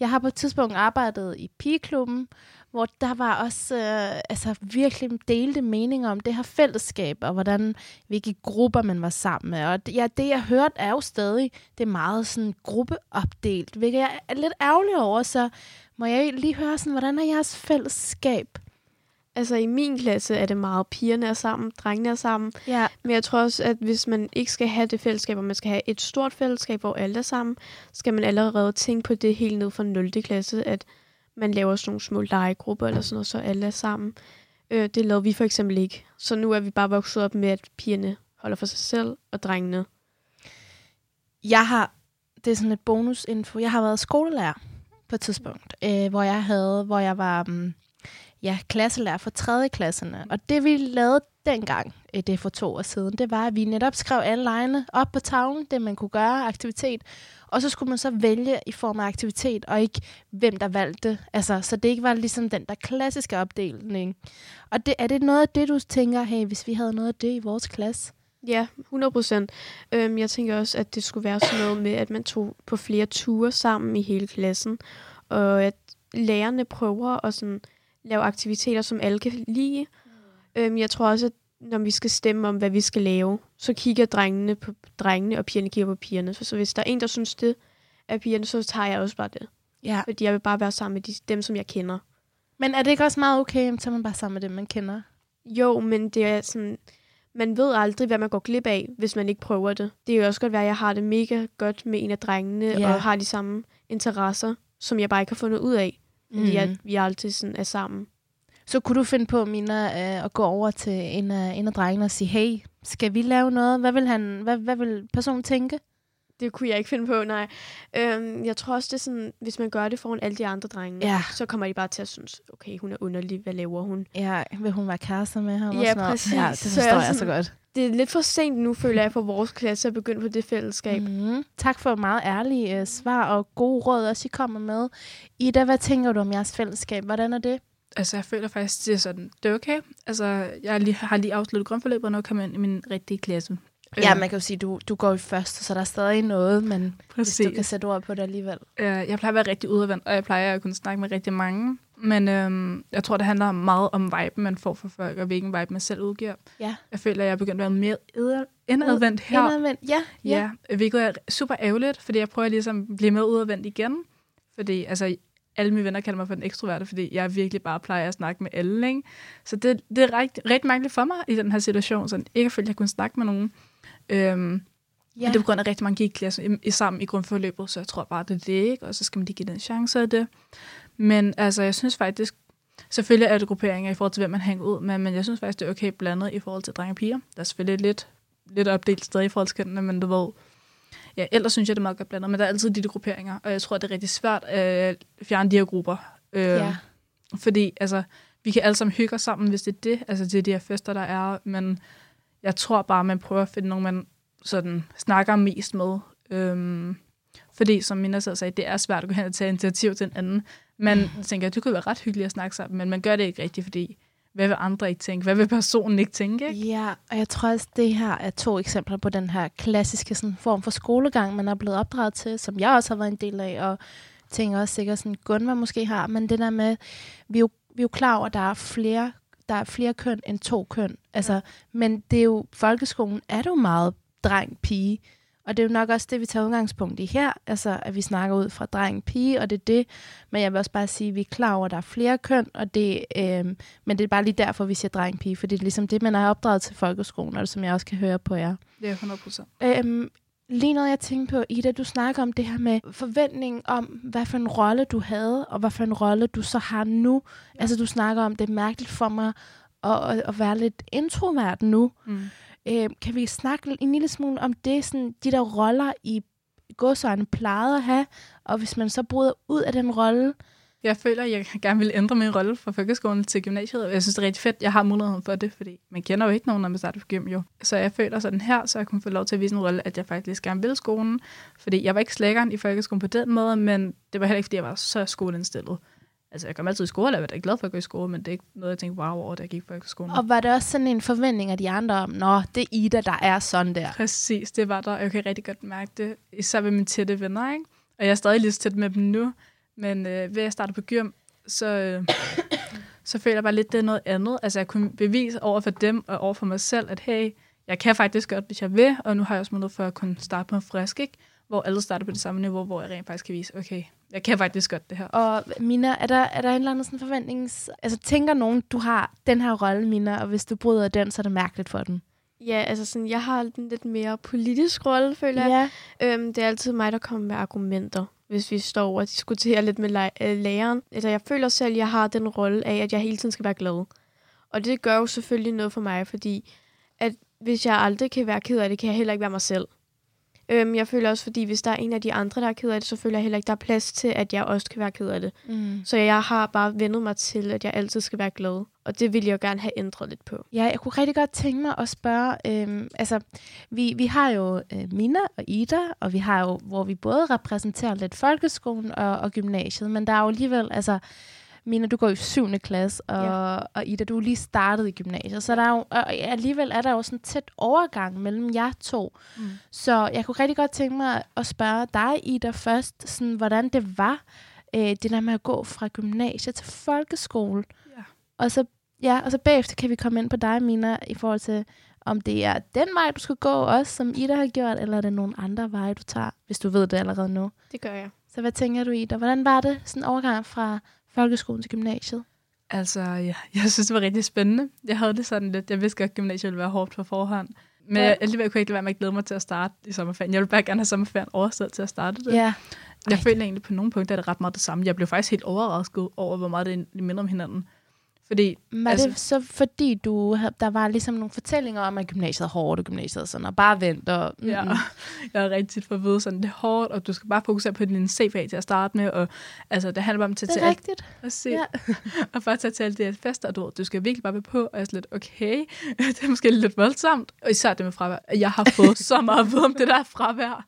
Jeg har på et tidspunkt arbejdet i pigeklubben, hvor der var også øh, altså virkelig delte meninger om det her fællesskab, og hvordan, hvilke grupper man var sammen med. Og det, ja, det jeg hørte er jo stadig, det er meget sådan gruppeopdelt, hvilket jeg er lidt ærgerlig over, så må jeg lige høre, sådan, hvordan er jeres fællesskab? Altså i min klasse er det meget pigerne er sammen, drengene er sammen. Ja. Men jeg tror også, at hvis man ikke skal have det fællesskab, og man skal have et stort fællesskab, hvor alle er sammen, skal man allerede tænke på det helt ned fra 0. klasse, at man laver sådan nogle små legegrupper eller sådan noget, så alle er sammen. Øh, det lavede vi for eksempel ikke. Så nu er vi bare vokset op med, at pigerne holder for sig selv, og drengene. Jeg har, det er sådan et bonusinfo, jeg har været skolelærer på et tidspunkt, øh, hvor jeg havde, hvor jeg var um, ja, klasselærer for 3. klasserne. Og det vi lavede dengang, øh, det er for to år siden, det var, at vi netop skrev alle lejene op på tavlen, det man kunne gøre, aktivitet. Og så skulle man så vælge i form af aktivitet, og ikke hvem der valgte. Altså, så det ikke var ligesom den der klassiske opdeling. Og det, er det noget af det, du tænker, hey, hvis vi havde noget af det i vores klasse? Ja, 100 procent. Øhm, jeg tænker også, at det skulle være sådan noget med, at man tog på flere ture sammen i hele klassen, og at lærerne prøver at sådan, lave aktiviteter, som alle kan lide. Øhm, jeg tror også, at når vi skal stemme om, hvad vi skal lave, så kigger drengene på drengene, og pigerne kigger på pigerne. Så, så hvis der er en, der synes det er pigerne, så tager jeg også bare det. Ja. Fordi jeg vil bare være sammen med de, dem, som jeg kender. Men er det ikke også meget okay, er man bare sammen med dem, man kender? Jo, men det er sådan... Man ved aldrig, hvad man går glip af, hvis man ikke prøver det. Det kan jo også godt være, at jeg har det mega godt med en af drengene, ja. og har de samme interesser, som jeg bare ikke har fundet ud af. Fordi Mm. at vi altid sådan er sammen. Så kunne du finde på, Mina, øh, at gå over til en af, en af drengene og sige, hey, skal vi lave noget? Hvad vil, han, hvad, hvad vil personen tænke? Det kunne jeg ikke finde på, nej. Øhm, jeg tror også, det er sådan, hvis man gør det foran alle de andre drenge, Ja. så kommer de bare til at synes, okay, hun er underlig, hvad laver hun? Ja, vil hun være kærester med ham? og Ja, sådan noget? præcis. Ja, det Så forstår jeg er jeg så sådan- godt. Det er lidt for sent nu, føler jeg, for vores klasse at begynde på det fællesskab. Mm. Mm. Tak for meget ærlige uh, svar og gode råd, også I kommer med. Ida, hvad tænker du om jeres fællesskab? Hvordan er det? Altså, jeg føler faktisk, det er sådan, det er okay. Altså, jeg er lige, har lige afsluttet grundforløbet, og nu kommer jeg ind i min rigtige klasse. Ja, man kan jo sige, du, du går i første, så der er stadig noget, men Præcis. hvis du kan sætte ord på det alligevel. Øh, jeg plejer at være rigtig udadvendt, og jeg plejer at kunne snakke med rigtig mange. Men øhm, jeg tror, det handler meget om viben, man får fra folk, og hvilken vibe man selv udgiver. Ja. Jeg føler, at jeg er begyndt at være mere indadvendt her. Indadvendt. Ja, ja. Ja, hvilket er super ærgerligt, fordi jeg prøver ligesom at blive mere udadvendt igen. Fordi altså, alle mine venner kalder mig for den ekstroverte, fordi jeg virkelig bare plejer at snakke med alle. Ikke? Så det, det er rigtig, rigtig mærkeligt for mig i den her situation, så ikke at føle, at jeg kunne snakke med nogen. Øhm, ja. det er på grund af, at rigtig mange gik i klasse i, i, sammen i grundforløbet, så jeg tror bare, det er det, ikke? Og så skal man lige give den chance af det. Men altså, jeg synes faktisk, selvfølgelig er det grupperinger i forhold til, hvem man hænger ud med, men jeg synes faktisk, det er okay blandet i forhold til drenge og piger. Der er selvfølgelig lidt, lidt opdelt stadig i forhold til kønnene, men du ved, ja, ellers synes jeg, det er meget godt blandet, men der er altid de der grupperinger, og jeg tror, det er rigtig svært at fjerne de her grupper. Øh, ja. fordi altså, vi kan alle sammen hygge os sammen, hvis det er det, altså det er de her fester, der er, men jeg tror bare, man prøver at finde nogen, man sådan snakker mest med. Øhm, fordi, som Minna selv sagde, det er svært at gå hen og tage initiativ til en anden. Man Mm. tænker, det kunne være ret hyggeligt at snakke sammen, men man gør det ikke rigtigt, fordi hvad vil andre ikke tænke? Hvad vil personen ikke tænke? Ikke? Ja, og jeg tror også, det her er to eksempler på den her klassiske sådan, form for skolegang, man er blevet opdraget til, som jeg også har været en del af, og tænker også sikkert sådan, Gunvar måske har, men det der med, vi er jo, vi er jo klar over, at der er flere der er flere køn end to køn. Altså, ja. Men det er jo, folkeskolen er jo meget dreng-pige. Og det er jo nok også det, vi tager udgangspunkt i her, altså at vi snakker ud fra dreng-pige, og det er det. Men jeg vil også bare sige, at vi er klar over, at der er flere køn, og det, øh, men det er bare lige derfor, vi siger dreng-pige, for det er ligesom det, man er opdraget til folkeskolen, og det, som jeg også kan høre på jer. Det er 100 procent. Øhm, lige noget, jeg tænkte på, Ida, du snakker om det her med forventningen om, hvad for en rolle du havde, og hvad for en rolle du så har nu. Ja. Altså, du snakker om, det er mærkeligt for mig at, at, at være lidt introvert nu. Mm. Øh, kan vi snakke en lille smule om det, sådan, de der roller i godsøjne plejede at have, og hvis man så bryder ud af den rolle, Jeg føler, at jeg gerne vil ændre min rolle fra folkeskolen til gymnasiet. og Jeg synes, det er rigtig fedt, jeg har muligheden for det, fordi man kender jo ikke nogen, når man starter på gym jo. Så jeg føler sådan her, så jeg kunne få lov til at vise en rolle, at jeg faktisk gerne vil skolen. Fordi jeg var ikke slækkeren i folkeskolen på den måde, men det var heller ikke, fordi jeg var så skoleindstillet. Altså, jeg kom altid i skole, og jeg var da glad for at gå i skole, men det er ikke noget, jeg tænkte wow over, da jeg gik i folkeskolen. og var det også sådan en forventning af de andre om, nå, det er Ida, der er sådan der. Præcis, det var der. Jeg kan rigtig godt mærke det, især ved mine tætte venner, ikke? Og jeg er stadig lige så tæt med dem nu, men øh, ved at starte på gym, så, øh, så føler jeg bare lidt, det er noget andet. Altså, jeg kunne bevise over for dem og over for mig selv, at hey, jeg kan faktisk godt, hvis jeg vil, og nu har jeg også mulighed for at kunne starte på en frisk, ikke? Hvor alle starter på det samme niveau, hvor jeg rent faktisk kan vise, okay, jeg kan faktisk godt det her. Og Mina, er der, er der en eller anden sådan forventnings... Altså, tænker nogen, du har den her rolle, Mina, og hvis du bryder den, så er det mærkeligt for den? Ja, altså sådan, jeg har en lidt mere politisk rolle, føler jeg. Ja. Øhm, det er altid mig, der kommer med argumenter, hvis vi står og diskuterer lidt med øh, læreren. Altså, jeg føler selv, at jeg har den rolle af, at jeg hele tiden skal være glad. Og det gør jo selvfølgelig noget for mig, fordi at hvis jeg aldrig kan være ked af det, kan jeg heller ikke være mig selv. Øhm, jeg føler også, fordi hvis der er en af de andre, der er ked af det, så føler jeg heller ikke, der er plads til, at jeg også kan være ked af det. Mm. Så jeg har bare vendet mig til, at jeg altid skal være glad. Og det vil jeg jo gerne have ændret lidt på. Ja, jeg kunne rigtig godt tænke mig at spørge, øhm, altså, vi, vi har jo øh, Mina og Ida, og vi har jo, hvor vi både repræsenterer lidt folkeskolen og, og gymnasiet, men der er jo alligevel, altså, Mina, du går i 7. klasse, og, ja. og Ida, du er lige startet i gymnasiet, så der er jo, og alligevel er der jo sådan en tæt overgang mellem jer to. Mm. Så jeg kunne rigtig godt tænke mig at spørge dig, Ida, først, sådan, hvordan det var, øh, det der med at gå fra gymnasiet til folkeskole. Ja. Og så, ja, og så bagefter kan vi komme ind på dig, Mina, i forhold til, om det er den vej, du skal gå også, som Ida har gjort, eller er det nogle andre veje, du tager, hvis du ved det allerede nu. Det gør jeg. Så hvad tænker du, Ida? Hvordan var det, sådan en overgang fra folkeskolen til gymnasiet? Altså, ja, jeg synes, det var rigtig spændende. Jeg havde det sådan lidt, jeg vidste godt, at gymnasiet ville være hårdt på forhånd. Men Ja. ja. alligevel kunne jeg ikke lade være med at glæde mig til at starte i sommerferien. Jeg ville bare gerne have sommerferien overstået til at starte det. Ja. Jeg føler egentlig på nogle punkter, er det ret meget det samme. Jeg blev faktisk helt overrasket over, hvor meget det minder om hinanden. Fordi Var Altså- det så fordi, du havde, der var ligesom nogle fortællinger om, at gymnasiet er hårdt, og gymnasiet er sådan, og bare vent, og... Mm, Ja, jeg har rigtig tit fået at vide, sådan, det er hårdt, og du skal bare fokusere på din CV til at starte med, og altså, det handler bare om at tage Det til er alt, rigtigt. præcis, Ja. og bare tage til alle de her fester, og du, du skal virkelig bare være på, og jeg er lidt, okay, det er måske lidt voldsomt, og især det med fravær. Jeg har fået så meget at vide om det der fravær,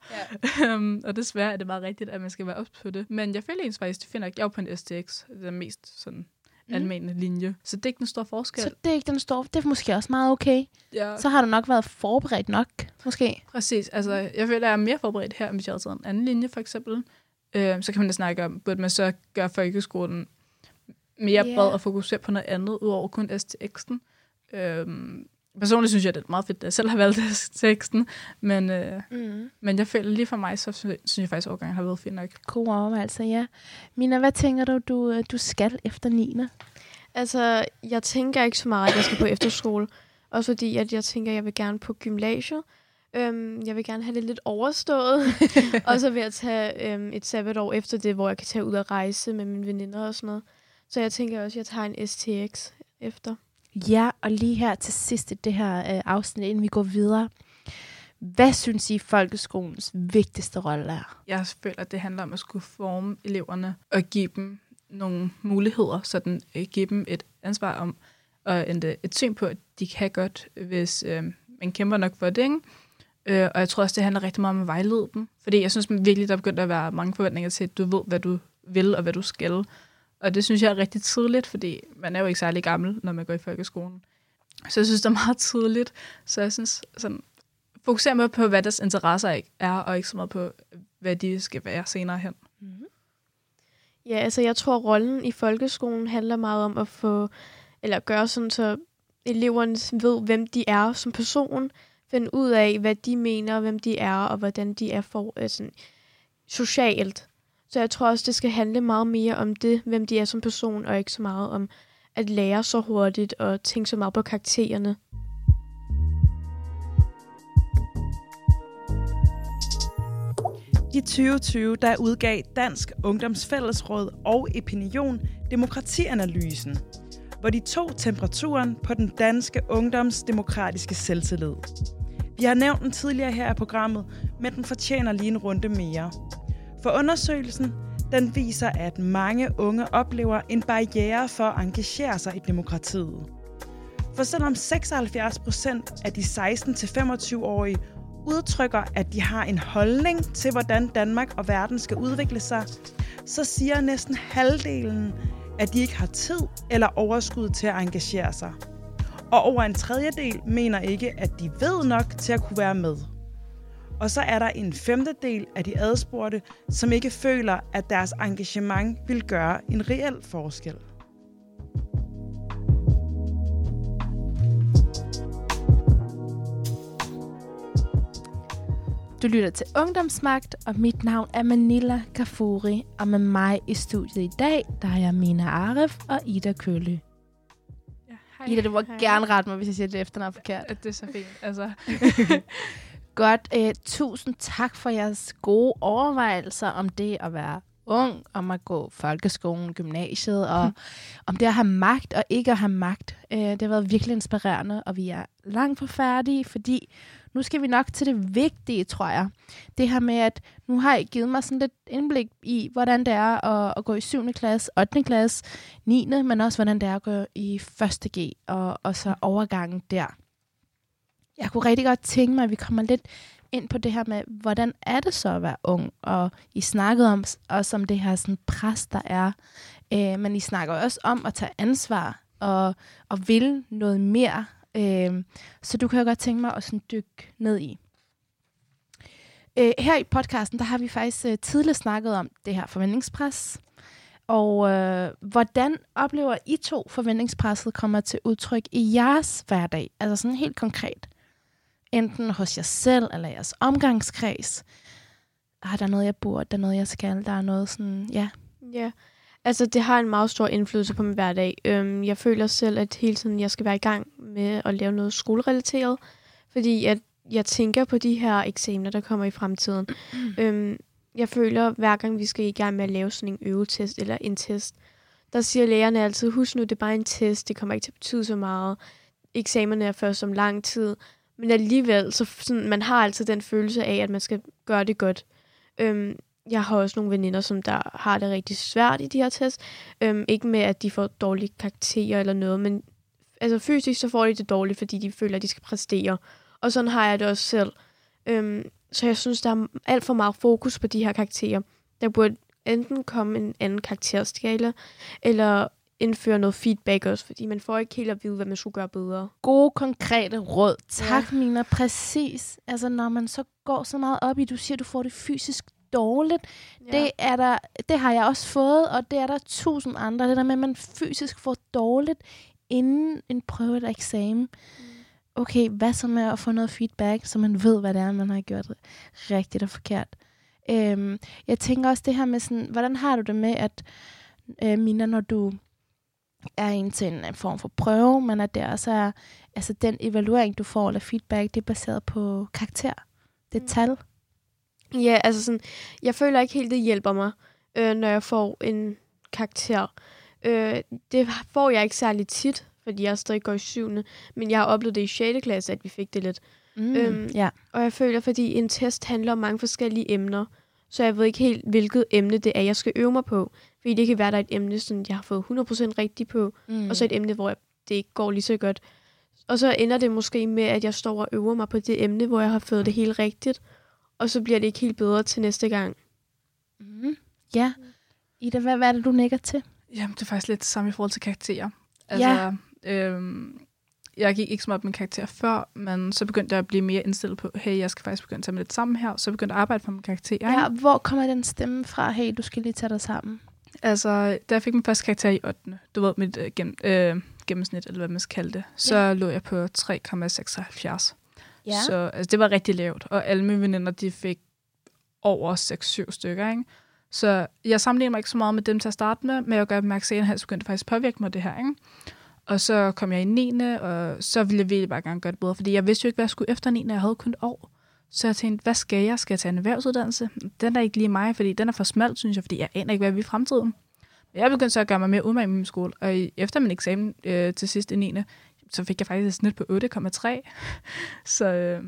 ja. um, og desværre er det meget rigtigt, at man skal være ops på det. Men jeg føler egentlig faktisk, det finder jeg er på en STX, den mest sådan Mhm. almene linje, så det er ikke en stor forskel. Så det er ikke den store... Det er måske også meget okay. ja. Så har du nok været forberedt nok, måske. Præcis. Altså, jeg føler, at jeg er mere forberedt her, end hvis jeg havde taget en anden linje, for eksempel. Øh, så kan man da snakke om, burde man så gøre folkeskolen mere Ja. bred og fokusere på noget andet, udover kun STX'en. Øh, personligt synes jeg, det er meget fedt, at jeg selv har valgt STX'en, men, øh, Mm. men jeg føler lige for mig, så synes jeg faktisk, at årgangen har været fint nok. Gode overvejelser, ja. Mina, hvad tænker du, du, øh, du skal efter 9. Altså, jeg tænker ikke så meget, at jeg skal på efterskole. Også fordi, at jeg tænker, at jeg vil gerne på gymnasiet. Øhm, jeg vil gerne have det lidt overstået. og så vil jeg tage øhm, et sabbatår efter det, hvor jeg kan tage ud og rejse med mine veninder og sådan noget. Så jeg tænker også, at jeg tager en STX efter. Ja, og lige her til sidst i det her øh, afsnit, inden vi går videre. Hvad synes I, folkeskolens vigtigste rolle er? Jeg føler, at det handler om at skulle forme eleverne og give dem nogle muligheder, sådan øh, give dem et ansvar om og en, et syn på, at de kan godt, hvis øh, man kæmper nok for det. Ikke? Øh, og jeg tror også, det handler rigtig meget om at vejlede dem. Fordi jeg synes virkelig, der er begyndt at være mange forventninger til, at du ved, hvad du vil og hvad du skal. Og det synes jeg er rigtig tidligt, fordi man er jo ikke særlig gammel, når man går i folkeskolen. Så jeg synes, det er meget tidligt. Så jeg synes, sådan, fokuser mere på, hvad deres interesser er, og ikke så meget på, hvad de skal være senere hen. Mhm. Ja, altså jeg tror, rollen i folkeskolen handler meget om at få, eller gøre sådan, så eleverne ved, hvem de er som person, finde ud af, hvad de mener, hvem de er, og hvordan de er for, øh, sådan, socialt. Så jeg tror også, det skal handle meget mere om det, hvem de er som person, og ikke så meget om at lære så hurtigt og tænke så meget på karaktererne. I 2020 der udgav Dansk Ungdomsfællesråd og Opinion Demokratianalysen, hvor de tog temperaturen på den danske ungdoms demokratiske selvtillid. Vi har nævnt den tidligere her i programmet, men den fortjener lige en runde mere. For undersøgelsen den viser, at mange unge oplever en barriere for at engagere sig i demokratiet. For selvom 76 procent af de 16-25-årige udtrykker, at de har en holdning til, hvordan Danmark og verden skal udvikle sig, så siger næsten halvdelen, at de ikke har tid eller overskud til at engagere sig. Og over en tredjedel mener ikke, at de ved nok til at kunne være med. Og så er der en femtedel af de adspurgte, som ikke føler, at deres engagement vil gøre en reel forskel. Du lytter til Ungdomsmagt, og mit navn er Manila Kafuri, og med mig i studiet i dag, der er jeg Mina Aref og Ida Kølle. Ja, hej. Ida, du må hej. gerne rette mig, hvis jeg siger det efternavn forkert. Ja, det er så fint. Altså, Godt. Øh, tusind tak for jeres gode overvejelser om det at være ung, om at gå folkeskolen, gymnasiet, og om det at have magt og ikke at have magt. Øh, det har været virkelig inspirerende, og vi er langt fra færdige, fordi nu skal vi nok til det vigtige, tror jeg. Det her med, at nu har I givet mig sådan lidt indblik i, hvordan det er at, at gå i 7. klasse, 8. klasse, 9. men også hvordan det er at gå i 1. G, og, og så overgangen der. Jeg kunne rigtig godt tænke mig, at vi kommer lidt ind på det her med, hvordan er det så at være ung? Og I snakkede om, også om det her sådan pres, der er. Øh, men I snakker også om at tage ansvar og, og vil noget mere. Øh, så du kan jo godt tænke mig at sådan dykke ned i. Øh, her i podcasten, der har vi faktisk øh, tidligere snakket om det her forventningspres. Og øh, hvordan oplever I to forventningspresset kommer til udtryk i jeres hverdag? Altså sådan helt konkret enten hos jer selv eller jeres omgangskreds. Ah, der er noget, jeg burde, der er noget, jeg skal, der er noget sådan, ja. Ja, altså det har en meget stor indflydelse på min hverdag. Øhm, jeg føler selv, at hele tiden jeg skal være i gang med at lave noget skolerelateret, fordi at jeg tænker på de her eksamener, der kommer i fremtiden. øhm, jeg føler, hver gang vi skal i gang med at lave sådan en øvetest eller en test, der siger lærerne altid, husk nu, det er bare en test, det kommer ikke til at betyde så meget. Eksamerne er først om lang tid. Men alligevel, så sådan, man har altid den følelse af, at man skal gøre det godt. Øhm, jeg har også nogle veninder, som der har det rigtig svært i de her tests. Øhm, ikke med, at de får dårlige karakterer eller noget, men altså fysisk så får de det dårligt, fordi de føler, at de skal præstere. Og sådan har jeg det også selv. Øhm, så jeg synes, der er alt for meget fokus på de her karakterer. Der burde enten komme en anden karakterskala, eller indføre noget feedback også, fordi man får ikke helt at vide, hvad man skulle gøre bedre. Gode, konkrete råd. Tak, ja. Mina. Præcis. Altså, når man så går så meget op i, du siger, du får det fysisk dårligt. Ja. Det, er der, det har jeg også fået, og det er der tusind andre. Det der med, at man fysisk får dårligt inden en prøve eller eksamen. Mm. Okay, hvad så med at få noget feedback, så man ved, hvad det er, man har gjort rigtigt og forkert. Øhm, jeg tænker også det her med sådan, hvordan har du det med, at øh, Mina, når du er ind til en form for prøve, men at det også er, altså den evaluering, du får, eller feedback, det er baseret på karakter. Det er mm. tal. Ja, altså sådan, jeg føler ikke helt, det hjælper mig, øh, når jeg får en karakter. Øh, det får jeg ikke særlig tit, fordi jeg stadig går i syvende, men jeg har oplevet det i 6. klasse, at vi fik det lidt. Mm, øhm, ja. Og jeg føler, fordi en test handler om mange forskellige emner, så jeg ved ikke helt, hvilket emne det er, jeg skal øve mig på. Fordi det kan være, der er et emne, som jeg har fået 100% rigtigt på, mm. og så et emne, hvor jeg, det ikke går lige så godt. Og så ender det måske med, at jeg står og øver mig på det emne, hvor jeg har fået det helt rigtigt, og så bliver det ikke helt bedre til næste gang. Mm. Ja. Ida, hvad, hvad er det, du nikker til? Jamen, det er faktisk lidt det samme i forhold til karakterer. Altså, ja. øhm, jeg gik ikke så meget op med karakter før, men så begyndte jeg at blive mere indstillet på, hey, jeg skal faktisk begynde at tage mig lidt sammen her, så begyndte jeg at arbejde på min karakter. Ja, hvor kommer den stemme fra, hey, du skal lige tage dig sammen? Altså, da jeg fik min første karakter i 8. Du ved, mit øh, gennem, øh, gennemsnit, eller hvad man skal kalde det, så ja. lå jeg på 3,76. Ja. Så altså, det var rigtig lavt, og alle mine veninder, de fik over 6-7 stykker, ikke? Så jeg sammenligner mig ikke så meget med dem til at starte med, men jeg gør opmærksom på, at han begyndte faktisk påvirke mig det her, ikke? Og så kom jeg i 9. og så ville jeg virkelig bare gerne gøre det bedre, fordi jeg vidste jo ikke, hvad jeg skulle efter 9. Jeg havde kun et år. Så jeg tænkte, hvad skal jeg? Skal jeg tage en erhvervsuddannelse? Den er ikke lige mig, fordi den er for smalt, synes jeg, fordi jeg aner ikke, hvad vi i fremtiden. Men jeg begyndte så at gøre mig mere umage med min skole, og efter min eksamen øh, til sidst i 9. så fik jeg faktisk et snit på 8,3. så, øh,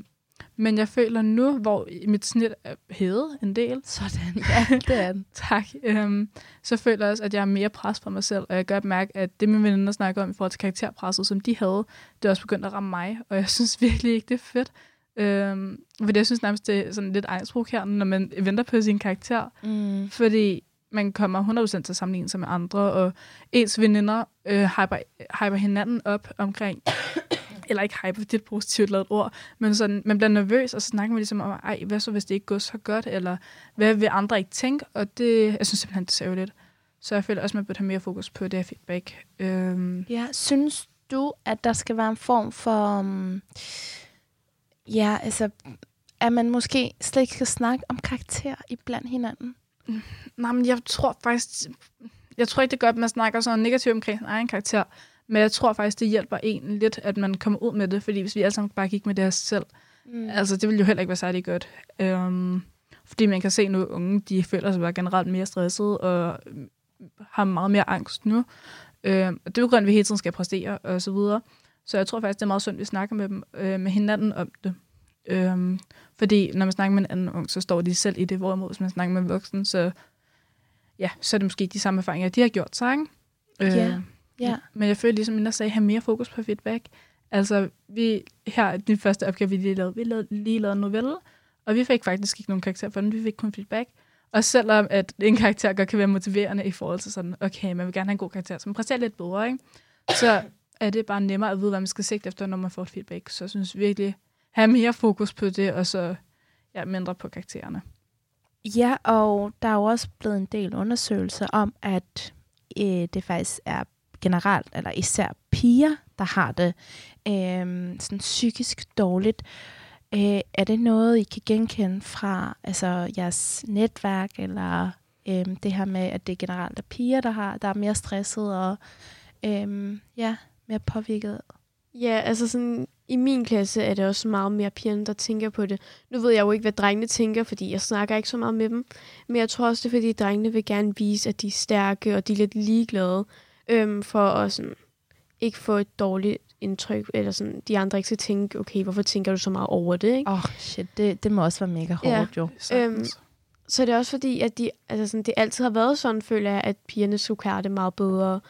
men jeg føler nu, hvor mit snit er hævet en del. Sådan, ja, det er den. tak. Øhm, så føler jeg også, at jeg har mere pres på mig selv, og jeg gør mærke, at det, mine veninder snakker om i forhold til karakterpresset, som de havde, det er også begyndt at ramme mig, og jeg synes virkelig ikke, det er fedt. Øhm, fordi jeg synes nærmest, det er sådan lidt angstprovokerende, når man venter på sin karakter. Mm. Fordi man kommer 100% til at sammenligne sig med andre, og ens veninder øh, hyper, hyper hinanden op omkring, eller ikke hyper, det er et positivt lavet ord, men sådan, man bliver nervøs, og så snakker man ligesom om, ej, hvad så, hvis det ikke går så godt, eller hvad vil andre ikke tænke, og det, jeg synes simpelthen, det er særligt. Så jeg føler også, at man burde have mere fokus på det her feedback. Øhm. Ja, synes du, at der skal være en form for... Um Ja, altså, at man måske slet ikke skal snakke om karakter i blandt hinanden? Mm, nej, men jeg tror faktisk... Jeg tror ikke, det gør, at man snakker sådan negativt omkring sin egen karakter, men jeg tror faktisk, det hjælper en lidt, at man kommer ud med det, fordi hvis vi alle sammen bare gik med det her selv, mm. altså det ville jo heller ikke være særlig godt. Um, fordi man kan se nu, at unge, de føler sig bare generelt mere stresset og har meget mere angst nu. Og det er jo grund, at vi hele tiden skal præstere og så videre. Så jeg tror faktisk, det er meget sundt, at vi snakker med, dem, øh, med hinanden om det. Øhm, fordi når man snakker med en anden ung, så står de selv i det, hvorimod hvis man snakker med en voksen, så, ja, så er det måske de samme erfaringer, de har gjort sig. Ikke? Øh, ja. ja. Men jeg føler ligesom, at jeg sagde, have mere fokus på feedback. Altså, vi, her, den første opgave, vi lige lavede, vi lavede, lige lavede en novelle, og vi fik faktisk ikke nogen karakter for den, vi fik kun feedback. Og selvom at en karakter godt kan være motiverende i forhold til sådan, okay, man vil gerne have en god karakter, så man præsterer lidt bedre, ikke? Så er det bare nemmere at vide, hvad man skal sigte efter, når man får et feedback. Så jeg synes virkelig, have mere fokus på det, og så ja, mindre på karaktererne. Ja, og der er jo også blevet en del undersøgelser om, at øh, det faktisk er generelt, eller især piger, der har det øh, sådan psykisk dårligt. Øh, er det noget, I kan genkende fra altså, jeres netværk, eller øh, det her med, at det generelt er piger, der, har, der er mere stresset og øh, ja, mere påvirket? Ja, altså sådan, i min klasse er det også meget mere pigerne, der tænker på det. Nu ved jeg jo ikke, hvad drengene tænker, fordi jeg snakker ikke så meget med dem. Men jeg tror også, det er, fordi drengene vil gerne vise, at de er stærke, og de er lidt ligeglade, øhm, for at sådan, ikke få et dårligt indtryk, eller sådan, de andre ikke skal tænke, okay, hvorfor tænker du så meget over det, ikke? Åh, oh, shit, det, det må også være mega Ja. hårdt, jo. Øhm, Så det er også fordi, at de, altså sådan, det altid har været sådan, føler jeg, at pigerne skulle klare det meget bedre.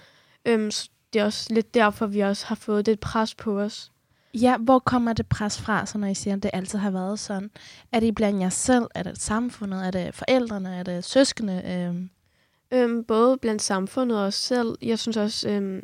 Øhm, så det er også lidt derfor, vi også har fået det pres på os. Ja, hvor kommer det pres fra, så når I siger, at det altid har været sådan? Er det blandt jer selv? Er det samfundet? Er det forældrene? Er det søskende? Øhm, Øhm, både blandt samfundet og os selv. Jeg synes også, øhm,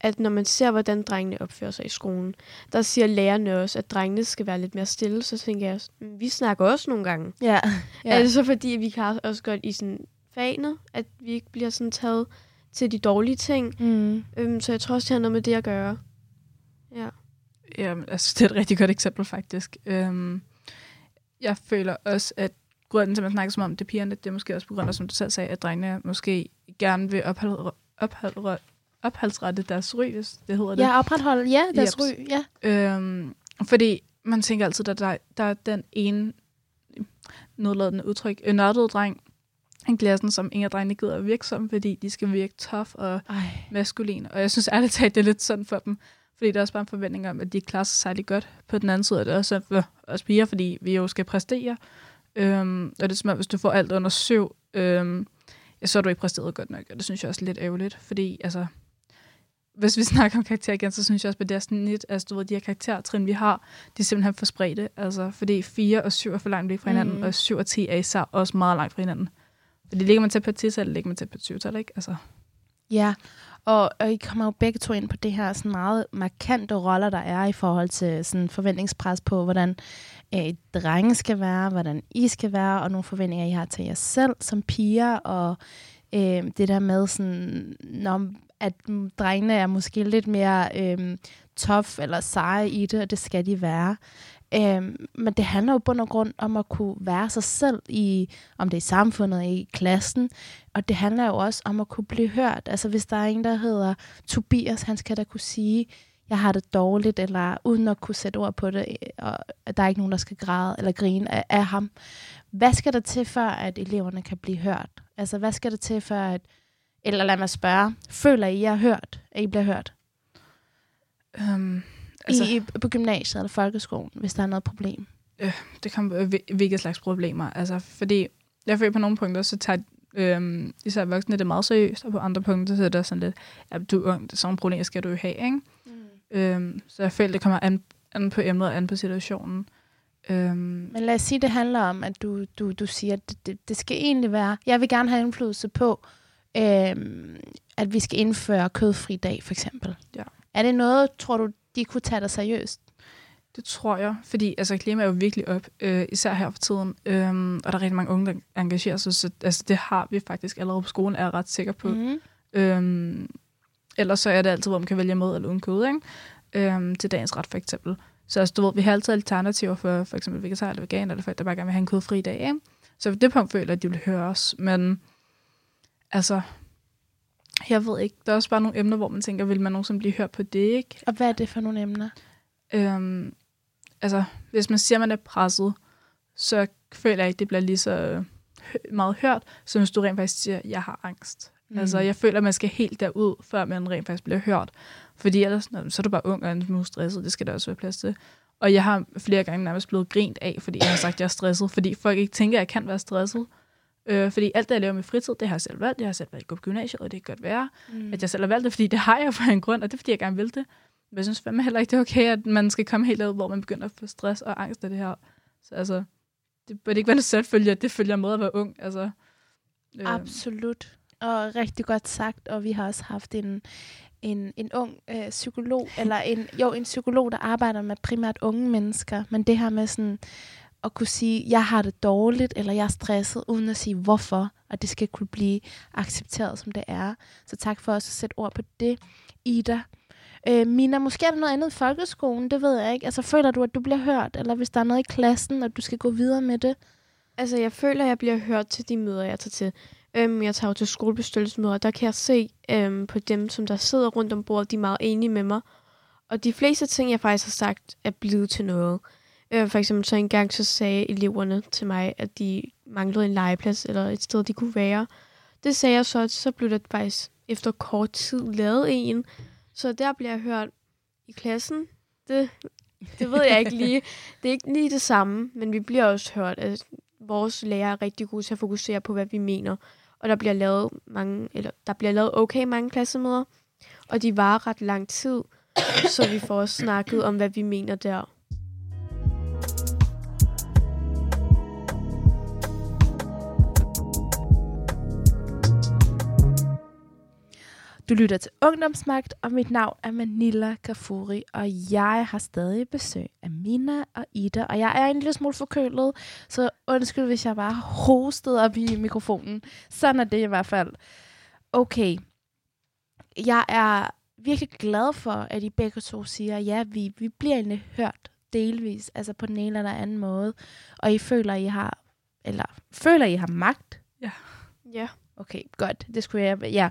at når man ser, hvordan drengene opfører sig i skolen, der siger lærerne også, at drengene skal være lidt mere stille. Så tænker jeg, også, "Mm, vi snakker også nogle gange. ja. Ja. Er det så fordi, at vi kan også godt i sådan fagene, at vi ikke bliver sådan taget til de dårlige ting? Mm. Øhm, så jeg tror også, det har noget med det at gøre. Ja. Ja, altså, det er et rigtig godt eksempel, faktisk. Øhm, jeg føler også, at grunden til, at man snakker som om det er pigerne, det er måske også på grund af, som du selv sagde, at drengene måske gerne vil ophold, ophold, opholdsrette deres ryg, hvis det hedder det. Ja, opretholde, ja, deres Jeps. ry, ja. Øhm, fordi man tænker altid, at der, der er den ene nedladende udtryk, en nørdet dreng i klassen, som ingen af drengene gider at virke som, fordi de skal virke tough og Ej. maskulin. Og jeg synes ærligt talt, det er lidt sådan for dem. Fordi der er også bare en forventning om, at de klarer sig særlig godt. På den anden side er det også sådan for os piger, fordi vi jo skal præstere. Øhm, og det er som om, hvis du får alt under syv, øhm, ja, så er du ikke præsteret godt nok. Og det synes jeg også er lidt ærgerligt. Fordi altså, hvis vi snakker om karakter igen, så synes jeg også, at det er snit, altså du ved, de her karaktertrin, vi har, de er simpelthen for spredte. Altså, fordi 4 og 7 er for langt væk fra hinanden, Mm. mm. og 7 og 10 er især også meget langt fra hinanden. Fordi ligger man tæt på et 10 eller ligger man tæt på et 20 ikke? Altså, Ja, og, og I kommer jo begge to ind på det her sådan meget markante roller, der er i forhold til sådan forventningspres på, hvordan øh, drenge skal være, hvordan I skal være, og nogle forventninger, I har til jer selv som piger, og øh, det der med, sådan, når, at drengene er måske lidt mere øh, tough eller seje i det, og det skal de være. Øhm, men det handler jo bund og grund om at kunne være sig selv, i, om det er i samfundet, i klassen, og det handler jo også om at kunne blive hørt. Altså hvis der er en, der hedder Tobias, han skal da kunne sige, jeg har det dårligt, eller uden at kunne sætte ord på det, øh, og at der er ikke nogen, der skal græde eller grine af, af ham. Hvad skal der til, for at eleverne kan blive hørt? Altså hvad skal der til, for at, eller lad mig spørge, føler I, I er hørt, at I bliver hørt? Um Altså, I, på gymnasiet eller folkeskolen, hvis der er noget problem? det kommer hvilke slags problemer. Altså, fordi jeg føler på nogle punkter, så tager øhm, især voksne det meget seriøst, og på andre punkter, så er det sådan lidt, ja, du er ung, sådan nogle problemer skal du jo have, ikke? Mm. Øhm, så jeg føler, det kommer an, an på emnet og an på situationen. Øhm, Men lad os sige, det handler om, at du, du, du siger, at det, det, det skal egentlig være, jeg vil gerne have indflydelse på, øhm, at vi skal indføre kødfri dag, for eksempel. Ja. Er det noget, tror du, de kunne tage dig seriøst? Det tror jeg, fordi altså, klima er jo virkelig op, øh, især her for tiden, øhm, og der er rigtig mange unge, der engagerer sig, så altså, det har vi faktisk allerede på skolen, er jeg ret sikker på. Mm. Øhm, ellers så er det altid, hvor man kan vælge med eller uden kød, ikke? Øhm, til dagens ret for eksempel. Så altså, du ved, vi har altid alternativer for for eksempel vegetar eller vegan, eller folk, der bare gerne vil have en kødfri dag, ikke? Så på det punkt føler jeg, at de vil høre os, men altså, jeg ved ikke, der er også bare nogle emner, hvor man tænker, vil man nogensinde blive hørt på det, ikke? Og hvad er det for nogle emner? Øhm, altså, hvis man siger, at man er presset, så føler jeg ikke, det bliver lige så meget hørt, som hvis du rent faktisk siger, at jeg har angst. Mm. Altså, jeg føler, at man skal helt derud, før man rent faktisk bliver hørt. Fordi ellers, så er du bare ung og en smule stresset. Det skal der også være plads til. Og jeg har flere gange nærmest blevet grint af, fordi jeg har sagt, at jeg er stresset. Fordi folk ikke tænker, at jeg kan være stresset. Øh, fordi alt det, jeg laver med fritid, det har jeg selv valgt. Jeg har selv valgt at gå på gymnasiet, og det kan godt være, Mm. at jeg selv har valgt det, fordi det har jeg for en grund, og det er, fordi jeg gerne vil det. Men jeg synes fandme heller ikke, det er okay, at man skal komme helt ud, hvor man begynder at få stress og angst af det her. Så altså, det burde ikke være en selvfølge, at det følger med at være ung. Altså, øh, Absolut. Og rigtig godt sagt, og vi har også haft en, en, en ung øh, psykolog, eller en, jo, en psykolog, der arbejder med primært unge mennesker, men det her med sådan at kunne sige, jeg har det dårligt, eller jeg er stresset, uden at sige hvorfor, og det skal kunne blive accepteret, som det er. Så tak for også at sætte ord på det, Ida. Øh, Mina, måske er der noget andet i folkeskolen, det ved jeg ikke. Altså føler du, at du bliver hørt, eller hvis der er noget i klassen, og du skal gå videre med det? Altså, jeg føler, at jeg bliver hørt til de møder, jeg tager til. Øhm, jeg tager jo til skolebestyrelsesmøder, der kan jeg se øhm, på dem, som der sidder rundt om bordet, de er meget enige med mig. Og de fleste ting, jeg faktisk har sagt, er blevet til noget. Øh, for eksempel så engang så sagde eleverne til mig, at de manglede en legeplads eller et sted, de kunne være. Det sagde jeg så, så blev der faktisk efter kort tid lavet en. Så der bliver jeg hørt i klassen. Det, det ved jeg ikke lige. Det er ikke lige det samme, men vi bliver også hørt, at vores lærer er rigtig gode til at fokusere på, hvad vi mener. Og der bliver lavet mange, eller der bliver lavet okay mange klassemøder, og de varer ret lang tid, så vi får snakket om, hvad vi mener der. Du lytter til Ungdomsmagt, og mit navn er Manila Kafuri, og jeg har stadig besøg af Mina og Ida, og jeg er en lille smule forkølet, så undskyld, hvis jeg bare hostede op i mikrofonen. Sådan er det i hvert fald. Okay, jeg er virkelig glad for, at I begge to siger, ja, vi, vi bliver egentlig hørt delvis, altså på den ene eller anden måde, og I føler, I har, eller føler, I har magt. Ja. Okay, godt. Det skulle jeg, ja.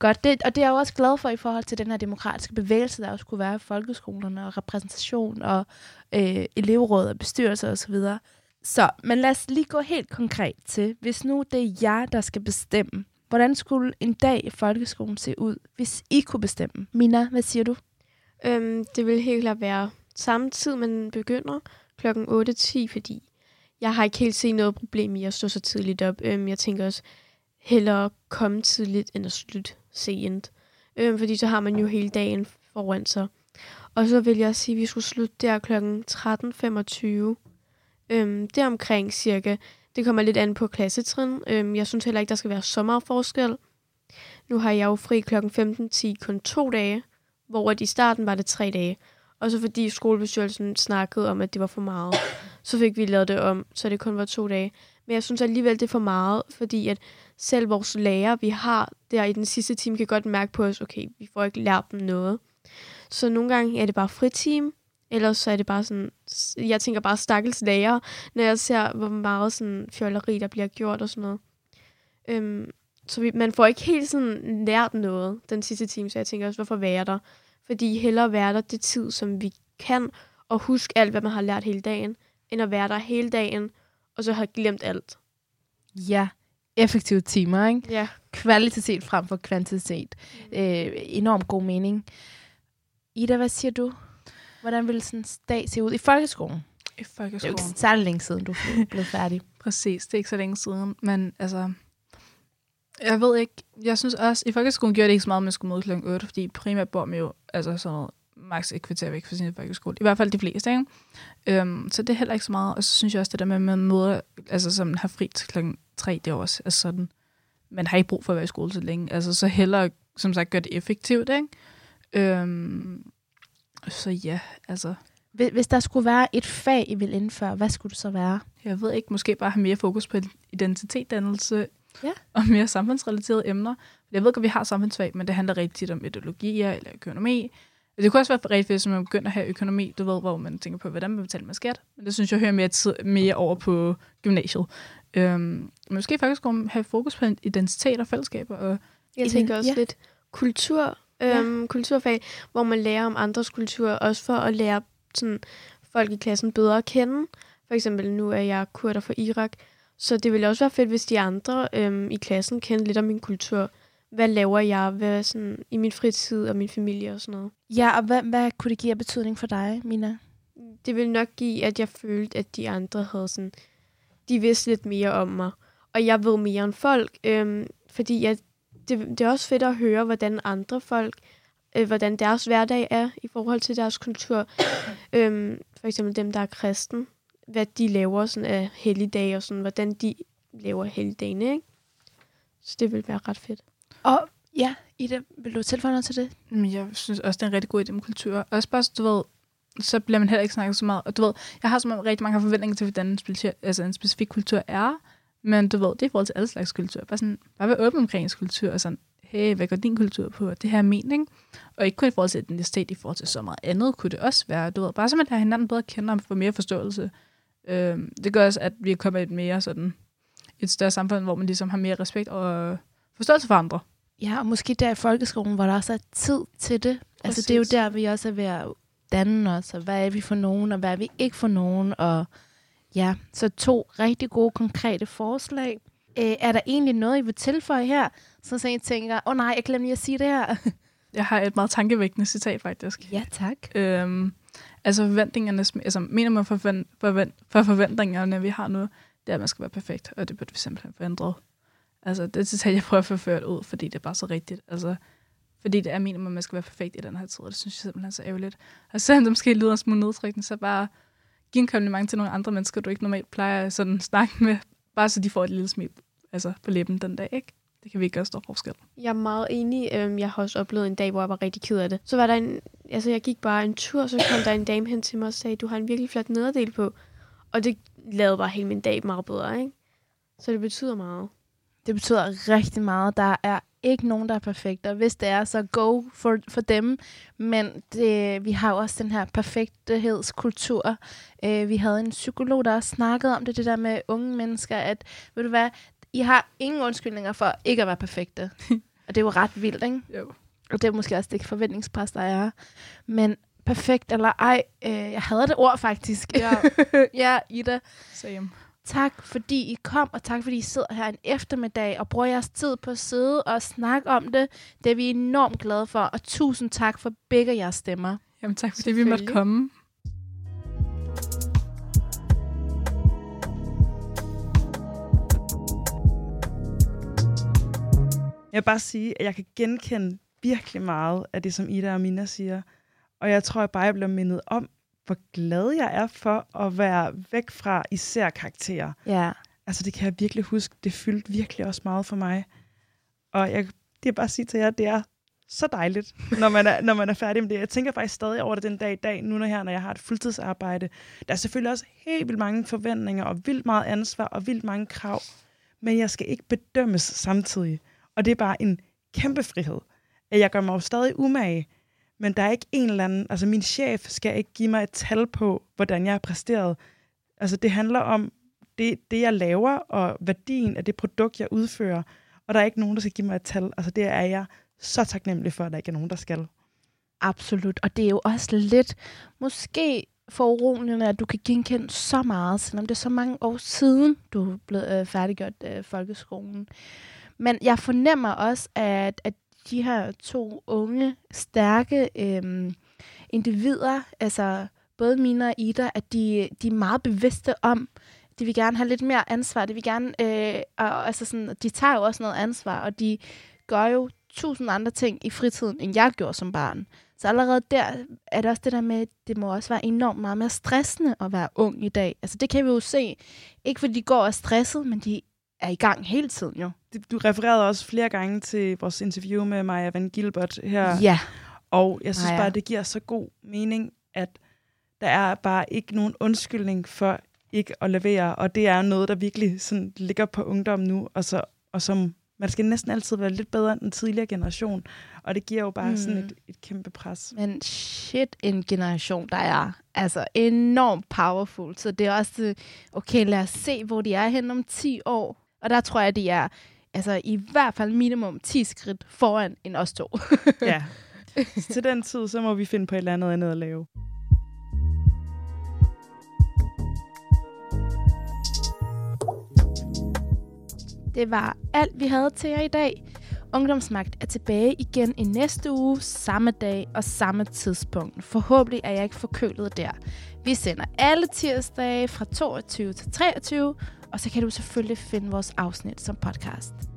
Godt, det, og det er jeg også glad for i forhold til den her demokratiske bevægelse, der også kunne være i folkeskolerne, og repræsentation, og øh, elevråd og bestyrelser osv. Så, så, men lad os lige gå helt konkret til, hvis nu det er jer, der skal bestemme, hvordan skulle en dag i folkeskolen se ud, hvis I kunne bestemme? Mina, hvad siger du? Øhm, det vil helt klart være samme tid, man begynder klokken 8.10, fordi jeg har ikke helt set noget problem i at stå så tidligt op. Øhm, jeg tænker også hellere komme tidligt end at slutte sent. Øhm, fordi så har man jo hele dagen foran sig. Og så vil jeg sige, at vi skulle slutte der klokken 13.25. Øhm, det er omkring cirka. Det kommer lidt an på klassetrin. Øhm, jeg synes heller ikke, der skal være sommerforskel. Nu har jeg jo fri klokken 15.10 kun to dage, hvor at i starten var det tre dage. Og så fordi skolebestyrelsen snakkede om, at det var for meget, så fik vi lavet det om, så det kun var to dage. Men jeg synes alligevel, det er for meget, fordi at selv vores lærer, vi har der i den sidste time, kan godt mærke på os, okay, vi får ikke lært dem noget. Så nogle gange er det bare fritime, ellers så er det bare sådan, jeg tænker bare stakkels lærer, når jeg ser, hvor meget sådan fjolleri, der bliver gjort og sådan noget. Øhm, så vi, man får ikke helt sådan lært noget den sidste time, så jeg tænker også, hvorfor være der? Fordi hellere være der det tid, som vi kan, og huske alt, hvad man har lært hele dagen, end at være der hele dagen, og så have glemt alt. Ja, effektive timer, ikke? Ja. Kvalitet frem for kvantitet. Øh, enormt god mening. Ida, hvad siger du? Hvordan vil sådan en dag se ud i folkeskolen? I Det er jo folkeskolen. ikke særlig længe siden, du er blevet færdig. Præcis, det er ikke så længe siden, men altså, jeg ved ikke, jeg synes også, i folkeskolen gjorde det ikke så meget, at man skulle møde klokken 8, fordi primært bor man jo altså sådan noget, maks et kvarter væk fra sin folkeskole. I hvert fald de fleste, ikke? Øhm, så det er heller ikke så meget. Og så synes jeg også, det der med, at man møder, altså som har fri til klokken 3, det er også altså sådan, man har ikke brug for at være i skole så længe. Altså så hellere, som sagt, gøre det effektivt, ikke? Øhm, så ja, altså, Hvis hvis der skulle være et fag, I vil indføre, hvad skulle det så være? jeg ved ikke, måske bare have mere fokus på identitetdannelse Ja. og mere samfundsrelaterede emner. Jeg ved godt, at vi har samfundsfag, men det handler rigtig tit om ideologier eller økonomi. Det kunne også være rigtig fedt, hvis man begynder at have økonomi, du ved, hvor man tænker på, hvordan man betaler med skat. Men det synes jeg hører mere, tid, mere over på gymnasiet. Øhm, måske faktisk om have fokus på identitet og fællesskaber. Og, Jeg tænker også ja. lidt kultur, øhm, kulturfag, hvor man lærer om andres kultur, også for at lære sådan, folk i klassen bedre at kende. For eksempel, nu er jeg kurder fra Irak, så det ville også være fedt, hvis de andre øhm, i klassen kendte lidt om min kultur. Hvad laver jeg hvad sådan, i min fritid og min familie og sådan noget. Ja, og hvad, hvad kunne det give af betydning for dig, Mina? Det ville nok give, at jeg følte, at de andre havde sådan, de vidste lidt mere om mig. Og jeg ved mere end folk, øhm, fordi jeg, det, det er også fedt at høre, hvordan andre folk, øh, hvordan deres hverdag er i forhold til deres kultur. øhm, for eksempel dem, der er kristen, hvad de laver sådan af helligdage og sådan, hvordan de laver helligdagene, ikke? Så det vil være ret fedt. Og ja, Ida, vil du tilføje noget til det? men jeg synes også, det er en rigtig god idé med kultur. Også bare, du ved, så bliver man heller ikke snakket så meget. Og du ved, jeg har som rigtig mange forventninger til, hvordan en, specif- altså en specifik kultur er. Men du ved, det er i forhold til alle slags kultur. Bare, sådan, bare være åben omkring ens kultur, og sådan, hey, hvad går din kultur på? Det her er min, ikke? Og ikke kun i forhold til etnicitet, i forhold til så meget andet, kunne det også være. Du ved, bare så man lærer hinanden bedre at kende og få mere forståelse. Øhm, det gør også, at vi kommer et mere sådan, et større samfund, hvor man ligesom har mere respekt og forståelse for andre. Ja, og måske der i folkeskolen, hvor der også er tid til det. Altså, det er jo Præcis. der, vi også er ved at danne os, og hvad er vi for nogen, og hvad er vi ikke for nogen, og ja, så to rigtig gode, konkrete forslag. Øh, er der egentlig noget, I vil tilføje her, så så I tænker, åh oh, nej, jeg glemte lige at sige det her. Jeg har et meget tankevækkende citat, faktisk. ja, tak. Øhm, altså forventningerne, altså minimum for, forvent, for forventningerne, vi har nu, det er, at man skal være perfekt, og det burde vi simpelthen få ændret. Altså det citat, jeg prøver at få ført ud, fordi det er bare så rigtigt. Altså, fordi det er minimum, at man skal være perfekt i den her tid, og det synes jeg simpelthen er så ærgerligt. Og selvom det måske lyder en smule nedtrykkende, så bare give en kompliment til nogle andre mennesker, du ikke normalt plejer at sådan snakke med, bare så de får et lille smil altså, på læben den dag, ikke? Det kan vi ikke gøre stor forskel. Jeg er meget enig. Øhm, jeg har også oplevet en dag, hvor jeg var rigtig ked af det. Så var der en... Altså, jeg gik bare en tur, så kom der en dame hen til mig og sagde, du har en virkelig flot nederdel på. Og det lavede bare hele min dag meget bedre, ikke? Så det betyder meget. Det betyder rigtig meget. Der er ikke nogen, der er perfekt, og hvis det er, så go for, for dem. Men det, vi har jo også den her perfekthedskultur. Øh, vi havde en psykolog, der også snakkede om det, det der med unge mennesker, at ved du hvad, I har ingen undskyldninger for ikke at være perfekte. og det er jo ret vildt, ikke? Jo. Og det er måske også det forventningspres, der er. Men perfekt eller ej, øh, jeg havde det ord faktisk. Ja. ja, Ida. Same. Tak fordi I kom, og tak fordi I sidder her en eftermiddag og bruger jeres tid på at sidde og snakke om det. Det er vi enormt glade for, og tusind tak for begge jeres stemmer. Jamen tak, fordi vi måtte komme. Jeg vil bare sige, at jeg kan genkende virkelig meget af det, som Ida og Mina siger. Og jeg tror, jeg bare jeg bliver mindet om, hvor glad jeg er for at være væk fra især karakterer. Ja. Altså, det kan jeg virkelig huske. Det fyldte virkelig også meget for mig. Og jeg, det er bare at sige til jer, det er så dejligt, når man er, når man er færdig med det. Jeg tænker faktisk stadig over det den dag i dag, nu når, her, når jeg har et fuldtidsarbejde. Der er selvfølgelig også helt vildt mange forventninger, og vildt meget ansvar, og vildt mange krav. Men jeg skal ikke bedømmes samtidig. Og det er bare en kæmpe frihed. At jeg gør mig jo stadig umage, men der er ikke en eller anden... Altså, min chef skal ikke give mig et tal på, hvordan jeg har præsteret. Altså, det handler om det, det, jeg laver, og værdien af det produkt, jeg udfører. Og der er ikke nogen, der skal give mig et tal. Altså, det er jeg så taknemmelig for, at der ikke er nogen, der skal. Absolut. Og det er jo også lidt, måske foruroligende, at du kan genkende så meget, selvom det er så mange år siden, du blev øh, færdiggjort øh, folkeskolen. Men jeg fornemmer også, at, at de her to unge, stærke øh, individer, altså både Mina og Ida, at de, de er meget bevidste om, de vil gerne have lidt mere ansvar. De vil gerne, øh, og, altså sådan, de tager jo også noget ansvar, og de gør jo tusind andre ting i fritiden, end jeg gjorde som barn. Så allerede der er det også det der med, at det må også være enormt meget mere stressende at være ung i dag. Altså det kan vi jo se. Ikke fordi de går og er stresset, men de er i gang hele tiden jo. Du refererede også flere gange til vores interview med Maja Van Gilbert her. Ja. Og jeg synes Maja. bare, det giver så god mening, at der er bare ikke nogen undskyldning for ikke at levere. Og det er noget, der virkelig sådan ligger på ungdom nu, og, så, og som man skal næsten altid være lidt bedre end den tidligere generation. Og det giver jo bare mm. sådan et, et kæmpe pres. Men shit, en generation, der er altså enormt powerful. Så det er også, det, okay, lad os se, hvor de er hen om 10 år. Og der tror jeg, de er altså i hvert fald minimum 10 skridt foran en os to. ja. Så til den tid, så må vi finde på et eller andet andet at lave. Det var alt, vi havde til jer i dag. Ungdomsmagt er tilbage igen i næste uge, samme dag og samme tidspunkt. Forhåbentlig er jeg ikke forkølet der. Vi sender alle tirsdage fra 22 til 23, og så kan du selvfølgelig finde vores afsnit som podcast.